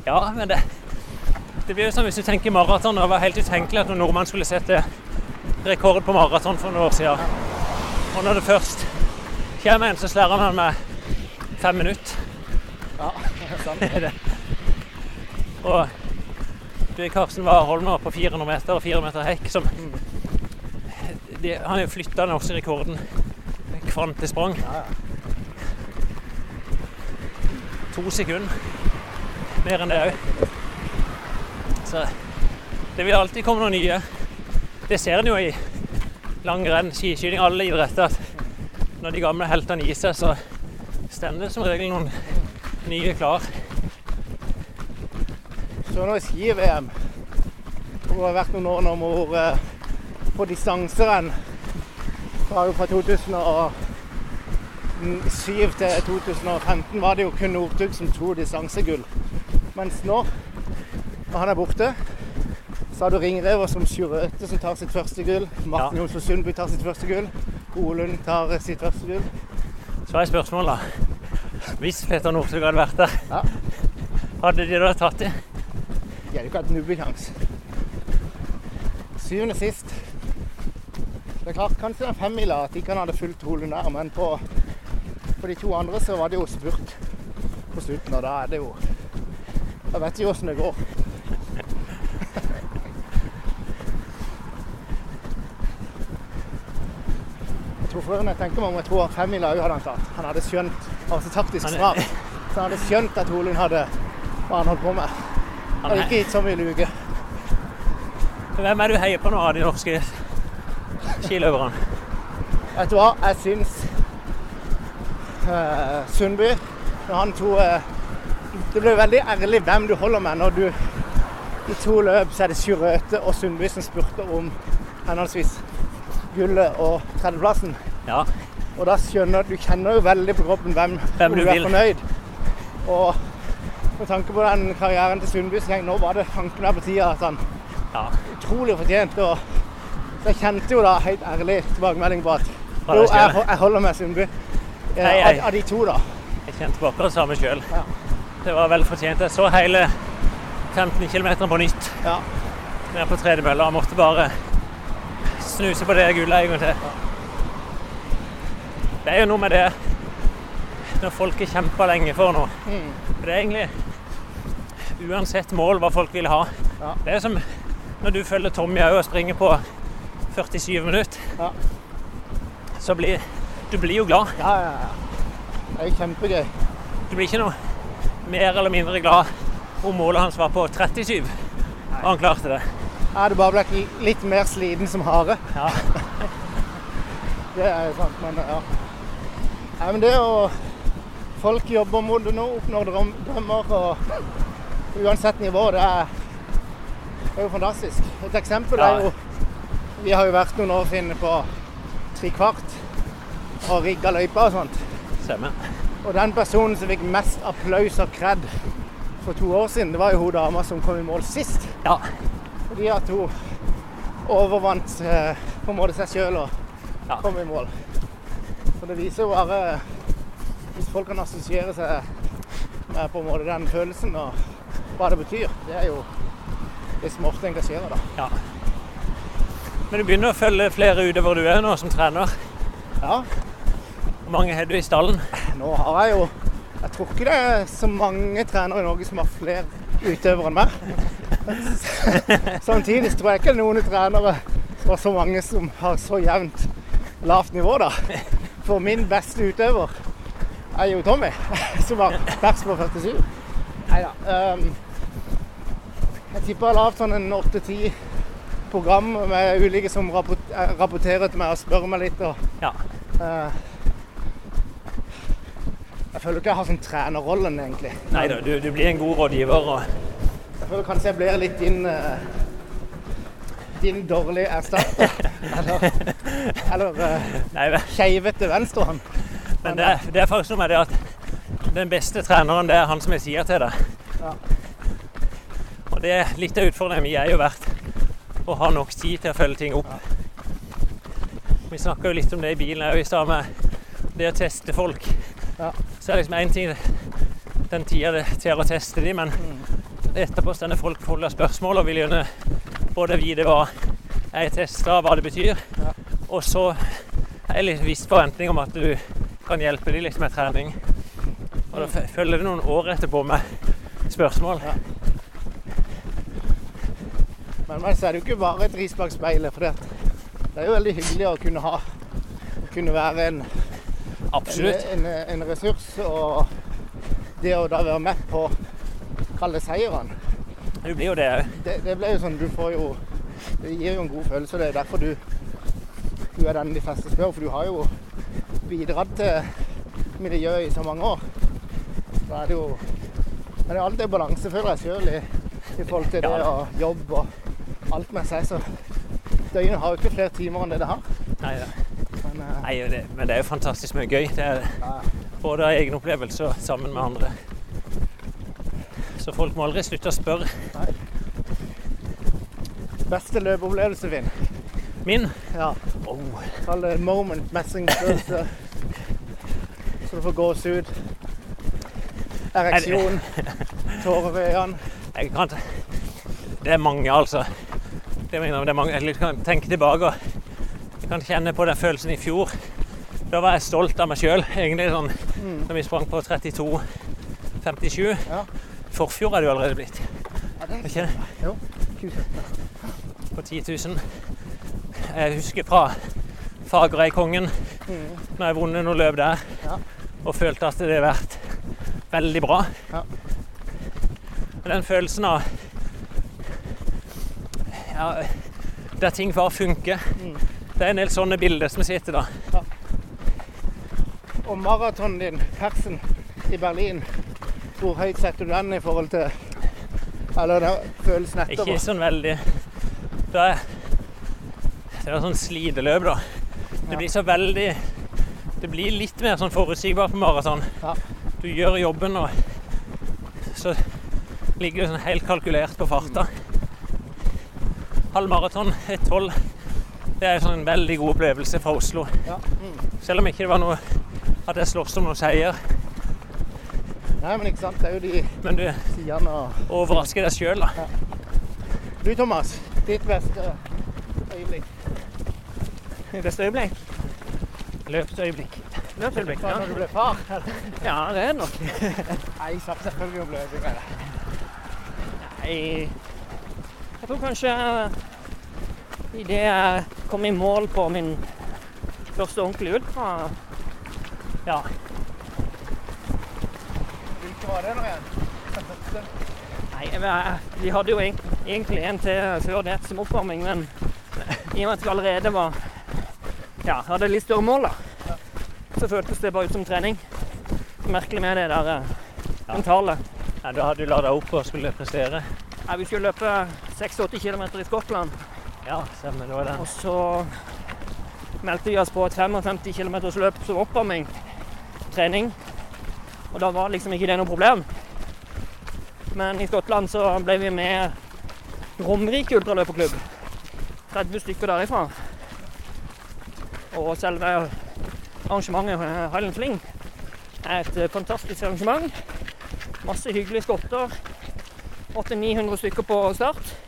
Ja, men det Det blir jo som hvis du tenker maraton. Det var helt utenkelig at noen nordmann skulle sette rekord på maraton for noen år siden. Og når det først kommer en, så slærer han med fem minutter. Ja, sant. Det er det. Og Karsten Warholm nå på 400 meter og 400 meter hekk som de, Han har flytta den norske rekorden kvantesprang. Ja, ja. To sekunder. Mer enn det òg. Så det vil alltid komme noen nye. Det ser en jo i langrenn, skiskyting, alle idretter. at Når de gamle heltene gir seg, så står det som regel noen nye klar. Så nå i ski-VM Det har vært noen år nå hvor eh, på distanserenn fra, fra 2007 til 2015 var det jo kun Northug som tok distansegull. Mens nå, når han er borte, så har du Ringrever som Sjurøte som tar sitt første gull. Martin Ja. Jonsson Sundby tar sitt første gull. Olund tar sitt første gull. Så er spørsmålet Hvis Petter Northug hadde vært der, Ja. hadde de da tatt det? De hadde ikke hatt nubbekjangs. Syvende sist. Det er klart, kanskje den femmila at ikke kan hadde fulgt Holund der, men på, på de to andre så var det jo spurt på slutten, og da er det jo Da vet vi åssen det går. For jeg tenker meg om, jeg tror femmila òg hadde han tatt. Han hadde skjønt altså taktisk svar. Så han hadde skjønt at Holund hadde hva han holdt på med. Han Hadde ikke gitt så mye luke. hvem er du heier på nå av de norske skiløverne? Vet du hva, jeg syns eh, Sundby tok eh, Det blir veldig ærlig hvem du holder med når du i to løp så er det Sjurøte og Sundby som spurte om henholdsvis gullet og tredjeplassen. Ja, Og da skjønner du kjenner jo veldig på kroppen hvem, Hvem du du er vil. fornøyd. Og med tanke på den karrieren til Sundby, så nå var det tanken der på tida at han ja. utrolig fortjent. Og så jeg kjente jo da helt ærlig tilbakemelding på at jo, jeg, jeg holder med Sundby. Hei, hei. Av, av de to, da. Jeg kjente på akkurat det samme sjøl. Ja. Det var vel fortjent. Jeg så hele 15 km på nytt Ja. nede på tredemølla og måtte bare snuse på det gullet en gang til. Det er jo noe med det når folk har kjempa lenge for noe. Mm. For det er egentlig uansett mål hva folk vil ha. Ja. Det er som når du følger Tommy òg og springer på 47 minutter. Ja. Så blir du blir jo glad. Ja, ja, ja. Det er kjempegøy. Du blir ikke noe mer eller mindre glad om målet hans var på 37. Og han klarte det. Jeg hadde bare ble litt mer sliten som hare. Ja. Det er jo sant, men ja. Nei, men det å Folk jobber mot det nå, oppnår drøm- drømmer og uansett nivå, det er, det er jo fantastisk. Et eksempel er jo Vi har jo vært noen år finne på trikvart og rigga løyper og sånt. Stemmer. Og den personen som fikk mest applaus og kred for to år siden, det var jo hun dama som kom i mål sist. Ja. Fordi at hun overvant eh, på en måte seg sjøl og Ja. kom i mål. Så det viser jo bare Hvis folk kan assosiere seg med på en måte den følelsen og hva det betyr, det er jo det som ofte engasjerer, da. ja. Men du begynner å følge flere utover du er nå som trener. Ja, Hvor mange har du i stallen? nå har jeg jo Jeg tror ikke det er så mange trenere i Norge som har flere utøvere enn meg. Samtidig tror jeg ikke noen trenere har så mange som har så jevnt lavt nivå, da. For min beste utøver er jo Tommy, som har pers på 47. Nei da. jeg tipper jeg har lagd sånn en åtte-ti program med ulike som eh, rapporterer til meg og spør meg litt. Og, Ja. Eh, jeg føler ikke jeg har sånn trenerrollen, egentlig. Nei da, du, du blir en god rådgiver. Og, Jeg føler kanskje jeg blir litt din eh, din dårlige erstatter. Eller, eller uh, skeivete vel, venstrehånd. men det, er- det er faktisk noe med det at den beste treneren, det er han som jeg sier til deg. Ja. Og det er litt av utfordringen min er jo vært å ha nok tid til å følge ting opp. Vi snakka jo litt om det i bilen òg i stad, med det å teste folk. Ja. Så er det liksom én ting den tida det tar å teste dem, men etterpå stender folk full av spørsmål og vil gjerne både vite hva jeg tester, hva det betyr, Ja. og så er det en viss forventning om at du kan hjelpe dem liksom med trening. Og da følger det noen år etterpå med spørsmål. Ja. Men, er det jo ikke bare et ris bak speilet. For det, det er jo veldig hyggelig å kunne ha kunne være en, Absolutt. en, en, en ressurs. Og det å da være med på kalle det seierne. Du blir jo det òg. Det, det blir jo sånn, du får jo Det gir jo en god følelse. Det er derfor du, du er den de fleste spør. For du har jo bidratt til miljøet i så mange år. Da er det jo Men det er alltid balanse, føler jeg sjøl, i, i forhold til det Ja, jobbe og jobb og alt med seg. Så døgnet har jo ikke flere timer enn det det har. Nei, ja. Nei, det, men det er jo fantastisk mye gøy. Det er både av egen opplevelse og sammen med andre. Så folk må aldri slutte å spørre. beste løpeopplevelse, Finn. Min Ja. oh, Kall det moment, mestringsfølelse. Så du får gåsehud. Ereksjon. Tårer ved øynene. jeg kan, ikke- Det er mange, altså. Det, mener, jeg, det er mange. Jeg kan tenke tilbake og jeg kan kjenne på den følelsen i fjor. Da var jeg stolt av meg sjøl, egentlig, sånn, når vi sprang på 32,57. Ja. Forfjor er det jo allerede blitt. Ja, det Er ikke det? Jo. 2017. På 10 000. Jeg husker fra Fagereikongen, når jeg vunnet noen løp der, Ja. og følte at det har vært veldig bra. Ja. Den følelsen av ja, Der ting bare funker. Det er en del sånne bilder som sitter da. Og maratonen din, persen i Berlin, hvor høyt setter du den i forhold til Eller den følelsen etterpå? Ikke sånn veldig Det er, Det er sånn slideløp, da. Det Ja. blir så veldig Det blir litt mer sånn forutsigbart på maraton. Ja. Du gjør jobben, og så ligger du sånn helt kalkulert på farta. Halv maraton, 1,12. Det er en sånn veldig god opplevelse fra Oslo. Ja. Mm. Selv om ikke det var noe at jeg sloss om noen seier. Nei, men ikke sant. Det er jo de Men du sidene og overrasker deg sjøl, da. Du, Thomas. Ditt beste øyeblikk. Beste øyeblikk? Løpsøyeblikk. Løpsøyeblikk, ja. når du ble far? Ja, det er nok. Nei, satt selvfølgelig bli med det. Nei. jeg tror kanskje idet jeg kom i mål på min første ordentlige ultra Ja, Hvilke var det nå igjen? Nei, jeg, vi hadde jo egentlig en til før det som oppvarming, men i og med at vi allerede var Ja, hadde litt større mål, da, så føltes det bare ut som trening. Merkelig med det der ja. mentale. Ja, da hadde du lada opp og skulle prestere. Ja, vi skulle løpe 86 km i Skottland. Ja, stemmer. Det. Og så meldte vi oss på et 55 km løp som oppvarming. Trening. Og da var liksom ikke det noe problem. Men i Skottland så ble vi med Romerike ultraløperklubb. 30 stykker derifra. Og selve arrangementet eh, Highland Fling er et eh, fantastisk arrangement. Masse hyggelige skotter. 800-900 stykker på start.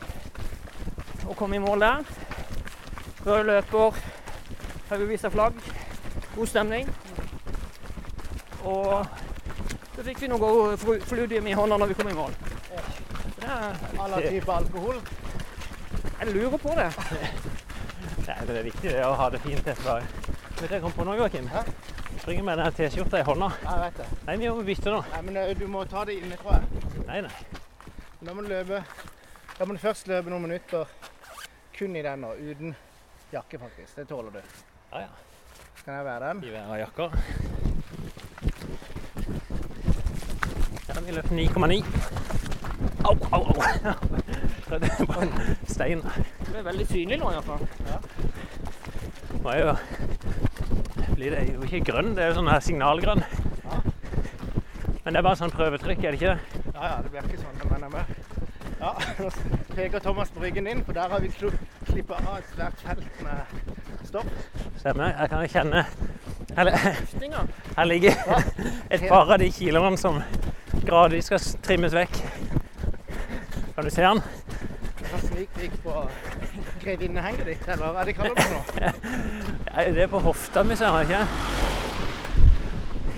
Og komme i mål der. Rød løper, haugevis av flagg, god stemning. Og så fikk vi noe fludium i hånda når vi kom i mål. Alle typer alkohol. jeg lurer på det. Nei, det er viktig det å ha det fint etterpå. Vet du hva jeg kom på nå, Joakim? Hæ? Springer med den T-skjorta i hånda. Ja, jeg vet det. Nei, vi må bytte nå. Nei, men eh, du må ta det innenfra. Nei, nei. Da må du løpe Da må du først løpe noen minutter kun i den og uten jakke, faktisk. Det tåler du. Ja, ja. Kan jeg være den? I hver av jakker. Ja, vi løper 9,9. Au, au, au. Det er bare en stein. Det er veldig synlig nå iallfall. Nå er jo blir det jo ikke grønn, det er jo sånn her signalgrønn. Men det er bare sånn prøvetrykk, er det ikke det? Ja, ja, det blir ikke sånn, men jeg med. Ja, nå peker Thomas på ryggen din, for der har vi klippa ha et svært felt med stopp. Stemmer. Jeg kan kjenne Her, her ligger et par av de kiloene som gradvis skal trimmes vekk. Kan du se den? Snikvik på grevinnehenget ditt, eller hva er det kaller det for noe? Det er på hofta mi, ser jeg ikke?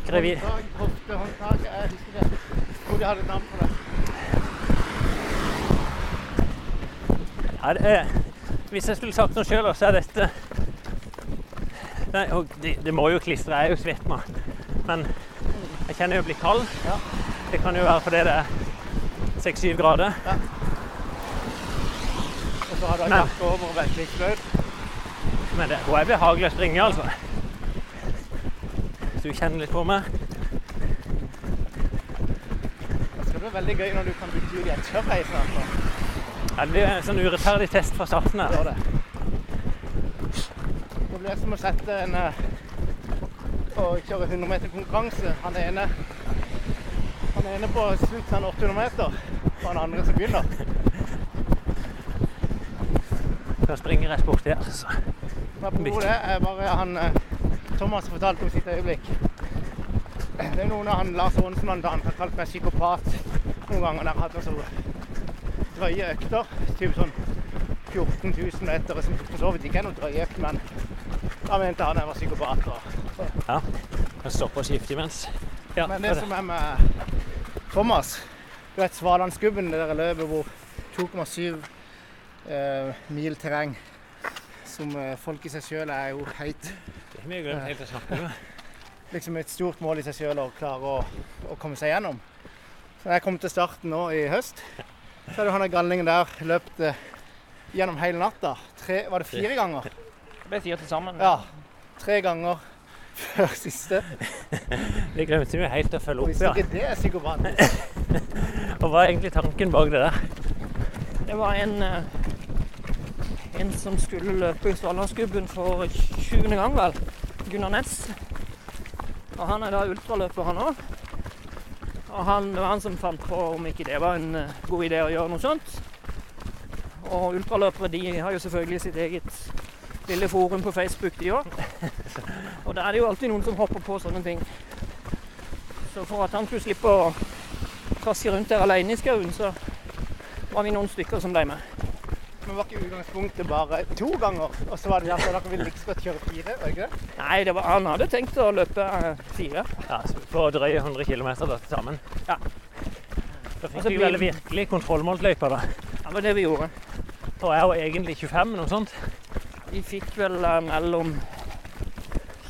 Grevi... Håndtak, hoftehåndtak, jeg husker det. Jeg tror de hadde et navn på det. Ja, det er, hvis jeg skulle sagt noe sjøl, så er dette Nei, det, det må jo klistre, jeg er jo svett nå. Men jeg kjenner jo å bli kald. Ja. Det kan jo være fordi det er 6-7 grader. Og så har du jakke over og velklikksløyd. Men det er behagelig å springe, altså. Hvis du kjenner litt på meg. det veldig gøy når du kan bytte ut i en tørrheis. Ja, det blir en sånn urettferdig test fra starten her. Det. Det blir som å sette en eh, og kjøre 100 meter konkurranse. Han ene, han ene på slutten av 800 meter, og han andre som begynner. Skal springe rett bort her, Så. Apropos det, er bare han eh, Thomas fortalte om sitt øyeblikk. Det er noen av han Lars Aanesmann da han har kalt meg psykopat noen ganger. Der hadde så drøye økter. Typ sånn 14 000 meter, som for så vidt ikke er noen drøy økt, men da mente han jeg var psykopat. Og, Ja. Kan stoppe og skifte imens. Ja, men det, det som er med Thomas Du vet Svalandsgubben, det der løpet hvor 2,7 eh, mil terreng som eh, folk i seg sjøl er jo heit. Det har vi glemt helt å snakke om. liksom et stort mål i seg sjøl å klare å, å komme seg gjennom. Så jeg kom til starten nå i høst, så hadde han der galningen der løpt eh, gjennom hele natta. Tre, var det fire ganger? Det ble fire til sammen. Ja. Tre ganger før siste. Det glemte vi helt å følge opp, hvis ja. ikke det er psykopat Og hva er egentlig tanken bak det der? Det var en, eh, en som skulle løpe i Svalandsgubben for 20. gang, vel. Gunnar Næss. Og han er da ultraløper, han òg. Og han, det var han som fant på om ikke det var en eh, god idé å gjøre noe sånt. Og ultraløpere de har jo selvfølgelig sitt eget lille forum på Facebook, de òg. Og da er det jo alltid noen som hopper på sånne ting. Så for at han skulle slippe å traske rundt der alene i skauen, så var vi noen stykker som ble med. Men var ikke utgangspunktet bare to ganger? Og så var det derfor dere ville like så godt kjøre fire? var ikke det? Nei, det var, han hadde tenkt å løpe eh, fire. Ja, så På drøye 100 km til sammen. Ja. Da fikk så vi vel virkelig kontrollmålsløypa, da. Det var det vi gjorde. Og jeg var egentlig 25, noe sånt. Vi fikk vel eh, mellom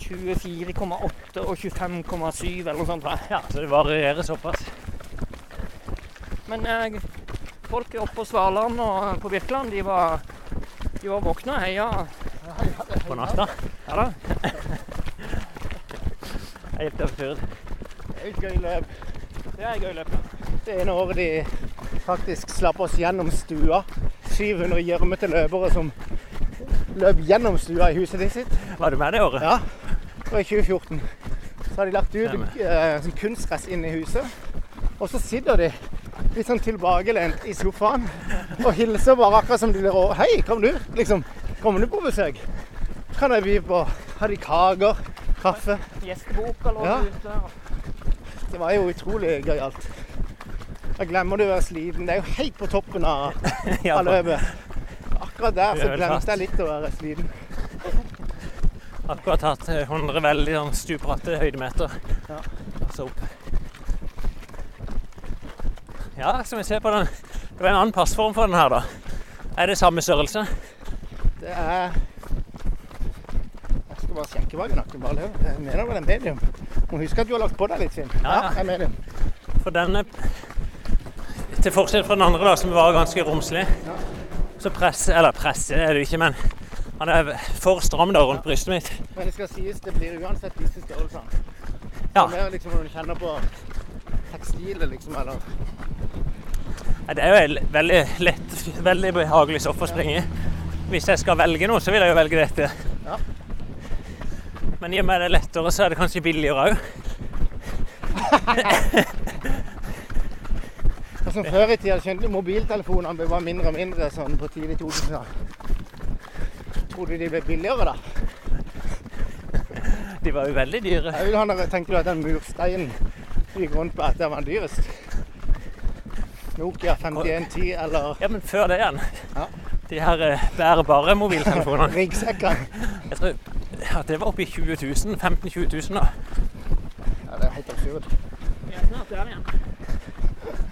24,8 og 25,7 eller noe sånt. Da. Ja, Så det varierer såpass. Men eh, folk oppe på Svaland og på Birkeland, de var, de var våkne og heia. På natta. Ja da. Helt absurd. Det er et gøy løp. Det er et gøy løp. Det ene året de faktisk slapp oss gjennom stua. 700 gjørmete løpere som løp gjennom stua i huset ditt sitt. Var du med det året? Ja, det var i 2014. Så har de lagt ut eh, sånn kunstgress inn i huset. Og så sitter de litt sånn tilbakelent i sofaen og hilser bare akkurat som de der og Hei, kom du? Liksom, kommer du på besøk? Kan jeg by på Har de kaker? Kaffe? Gjesteboka lå Ja. ute. Det var jo utrolig gøyalt. Da glemmer du å være sliten. Det er jo helt på toppen av, Ja, av løpet. Akkurat der så glemmes det jeg litt å være sliten. Akkurat hatt eh, 100 veldig sånn stupbratte høydemeter. Ja. Og så opp. Ja, skal vi se på den. Det var en annen passform for den her, da. Er det samme størrelse? Det er Jeg skal bare sjekke hva nakken. Bare. Jeg mener vel en medium. Må huske at du har lagt på deg litt, Finn. Ja, ja. en medium. For denne Til forskjell fra den andre, da, som var ganske romslig, så presse Eller presse er det jo ikke, men han er for stram da rundt brystet mitt. Men det skal sies, det blir uansett disse størrelsene. Ja. Det er mer liksom når du kjenner på tekstilet, liksom, eller Det er jo et veldig lett, veldig behagelig stoff å springe i. Hvis jeg skal velge noe, så vil jeg jo velge dette. Ja. Men i og med det er lettere, så er det kanskje billigere òg. Som før i tida skjønte mobiltelefonene bare mindre og mindre sånn på tidlig 2000 Tror du de ble billigere da? De var jo veldig dyre. Jeg vil ha Tenker du at den mursteinen gikk rundt på at den var dyrest? Nokia 5110 eller Ja, men før det igjen. Ja. De her eh, bærebare mobiltelefonene. ryggsekker? Jeg tror ja, det var oppi i 20 000. 15 000-20 000 da. Ja, det er helt absurd. Vi er snart der igjen.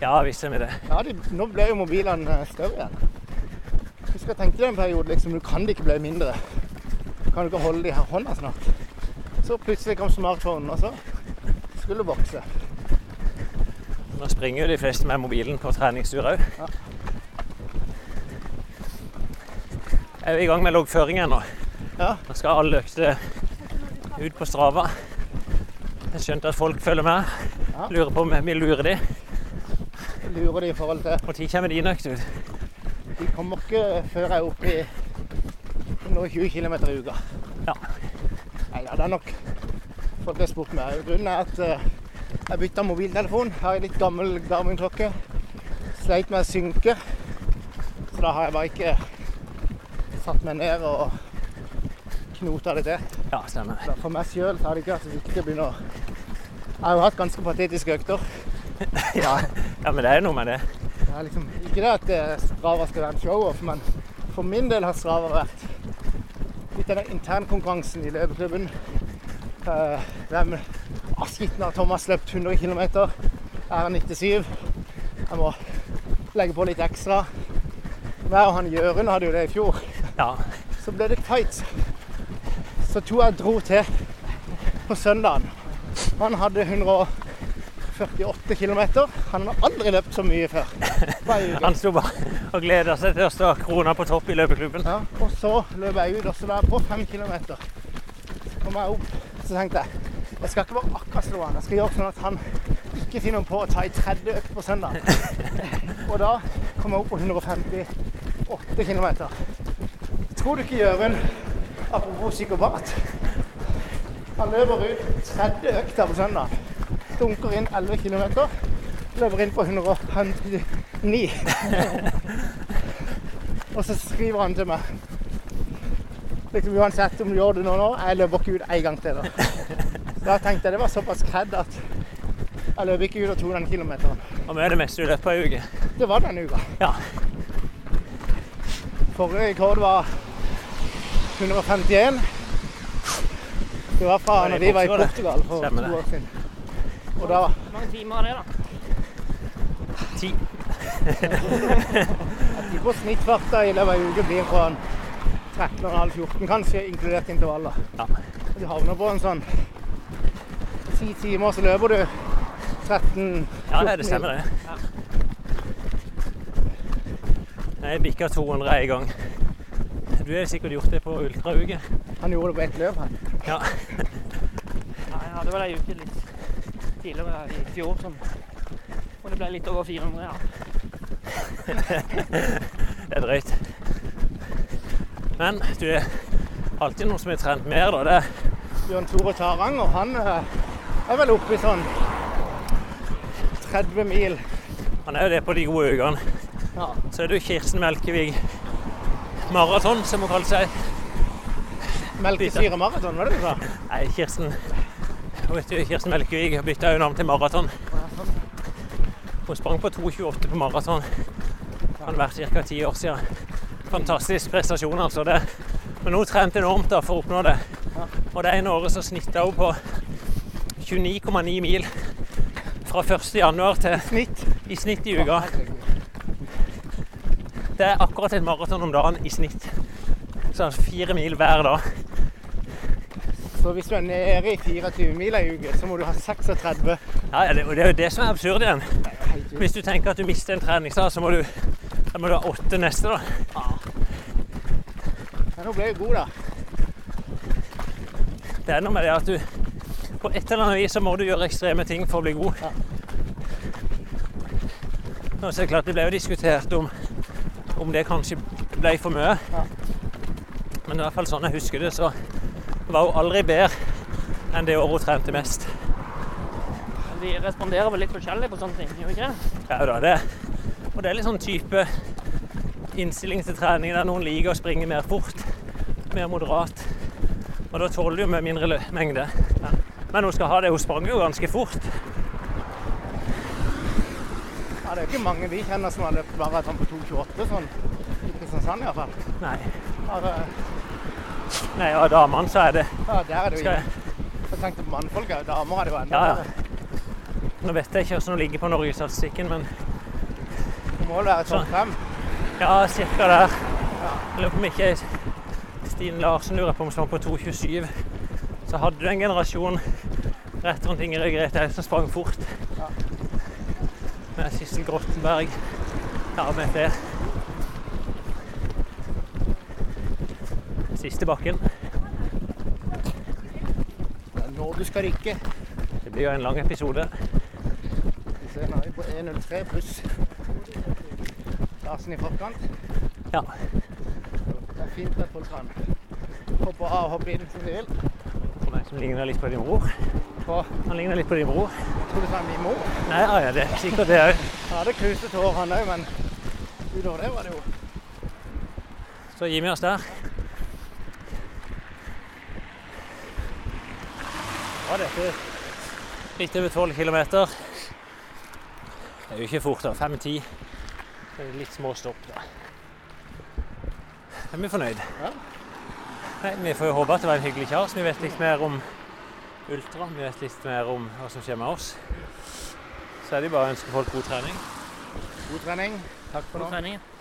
Ja, visst er vi det. Ja, de, nå ble jo mobilene eh, større igjen. Husker jeg tenkte deg en periode liksom, du kan de ikke bli mindre. Kan du ikke holde de her hånda snart? Så plutselig kom smartphonen, og så skulle det vokse. Nå springer jo de fleste med mobilen på treningstur òg. Ja. Jeg er i gang med loggføring ennå. Ja. Nå skal alle økte ut på Strava. Jeg skjønte at folk følger med. Ja. Lurer på om vi lurer de. lurer de i forhold til Når kommer dine økter ut? De kommer ikke før jeg er oppe i 120 km i uka. Ja. Nei, det er nok folk har spurt meg. Grunnen er at eh, jeg bytta mobiltelefon. Har en litt gammel Garmin-klokke. Sleit med å synke. Så da har jeg bare ikke satt meg ned og knota det til. Ja, stemmer. Så For meg sjøl har det ikke vært så viktig å begynne å Jeg har jo hatt ganske patetiske økter. Ja, ja, men det er jo noe med det. Det er liksom, ikke det at det Strava skal være en show-off, men for min del har Strava vært litt den internkonkurransen i løpeklubben. Uh, hvem Skitten har Thomas løpt 100 km. Jeg er 97. Jeg må legge på litt ekstra. Hver og han Jørund hadde jo det i fjor. Ja. Så ble det tight Så to jeg dro til på søndagen. Han hadde 148 km. Han har aldri løpt så mye før. Han sto bare og gleda seg til å stå krona på topp i løpeklubben. Ja, og så løp jeg ut, og så var jeg på fem. Så kom jeg opp, så tenkte jeg jeg skal ikke bare akkurat slå han, jeg skal gjøre sånn at han ikke finner på å ta i tredje økt på søndag. Og da kommer jeg opp på 158 km. Tror du ikke Jørund, apropos psykopat, han løper ut tredje økta på søndag. Dunker inn 11 km. Løper inn på 159. Og så skriver han til meg liksom Uansett om du gjør det nå nå, jeg løper ikke ut en gang til. Da Da tenkte jeg det var såpass kred at jeg løp ikke ut og tok den kilometeren. Og vi er det meste du løper på ei uke. Det var denne uka. Ja. Forrige rekord var 151. Det var fra da vi var i Portugal, for Stemmer to år siden. Og da Hvor mange timer er det, da? Ti. jeg tror snittfarta i løpet av ei uke blir fra en 13,5-14, kanskje, inkludert intervaller. Ja. De havner på en sånn ti timer, så løper du 13 Ja, det stemmer det. Jeg bikka 200 en gang. Du har sikkert gjort det på ultrauke. Han gjorde det på ett løp, han. Ja. Ja, jeg hadde vel ei uke litt tidligere i fjor som Og det ble litt over 400, ja. Det er drøyt. Men du er alltid noen som har trent mer, da. Det, Bjørn Tore Taranger, han eh, er vel oppe i sånn 30 mil. han er jo det på de gode ukene. Ja. Så er det jo Kirsten Melkevig maraton, som hun kaller seg. Melkesyre maraton, var det du sa? Nei, Kirsten vet du, Kirsten Melkevig bytta jo navn til maraton. Hun sprang på 2,28 på maraton. Kan være ca. ti år siden. Fantastisk prestasjon, altså. det. Men hun trente enormt da for å oppnå det. Og det ene året så snitta hun på 29,9 mil fra 1. januar til Snitt. i snitt i uka. Det er akkurat et maraton om dagen i snitt. Så fire mil hver dag. Så hvis du er nede i 24 mil ei uke, så må du ha 36. Ja, ja, det, og det er jo det som er absurd igjen. Hvis du tenker at du mister en treningsdag, så må du, må du ha åtte neste, da. Ja. nå ble jeg god, da. Det er noe med det at du på et eller annet vis så må du gjøre ekstreme ting for å bli god. Ja. Nå så er det klart Det ble jo diskutert om, om det kanskje ble for mye. Ja. Men i hvert fall sånn jeg husker det, så var hun aldri bedre enn det året hun trente mest. De responderer vel litt forskjellig på sånne ting, gjør de ikke det? Ja da, det. Og det er litt sånn type innstilling til trening der noen liker å springe mer fort, mer moderat. Og da tåler du jo med mindre mengde. Men hun skal ha det, hun sprang jo ganske fort. Ja, det er ikke mange vi kjenner som har løpt maraton på 2,28 sånn i Kristiansand iallfall. Nei. Ja, Nei, og damene så er det ja, der er det jo Skal ingen. Jeg tenkte på mannfolk òg. Damer er det jo enda Ja, ja. Nå vet jeg ikke hvordan hun ligger på norgesstatistikken, men Det må vel være topp Sånn. fem. ja, cirka der. Jeg lurer på om ikke Stine Larsen lurer på om hun står på 2,27. Så hadde du en generasjon rett rundt Ingrid Grete som sprang fort. Ja. Med Sissel Grottenberg. her med flere. Siste bakken. Det er nå du skal rykke. Det blir jo en lang episode. Vi ser nå på 1.03 pluss. Larsen i forkant. Ja. Det er fint at folk kan hoppe av og hoppe inn som de vil. Som ligner litt på din bror. Hva? Han ligner litt på din bror. tror du det var min mor? Nei, ja, ja, det er sikkert det òg. Han hadde krusete hår han òg, men utover det var det jo Så gir vi oss der. Ja, dette litt over 12 km. Det er jo ikke fort, da. 5-10. Så er litt små stopp, da. Er vi fornøyd? Ja. Nei, vi får jo håpe at det var en hyggelig kar, vi vet litt mer om ultra. Vi vet litt mer om hva som skjer med oss. Så er det jo bare å ønske folk god trening. god trening. Takk for God nå. trening.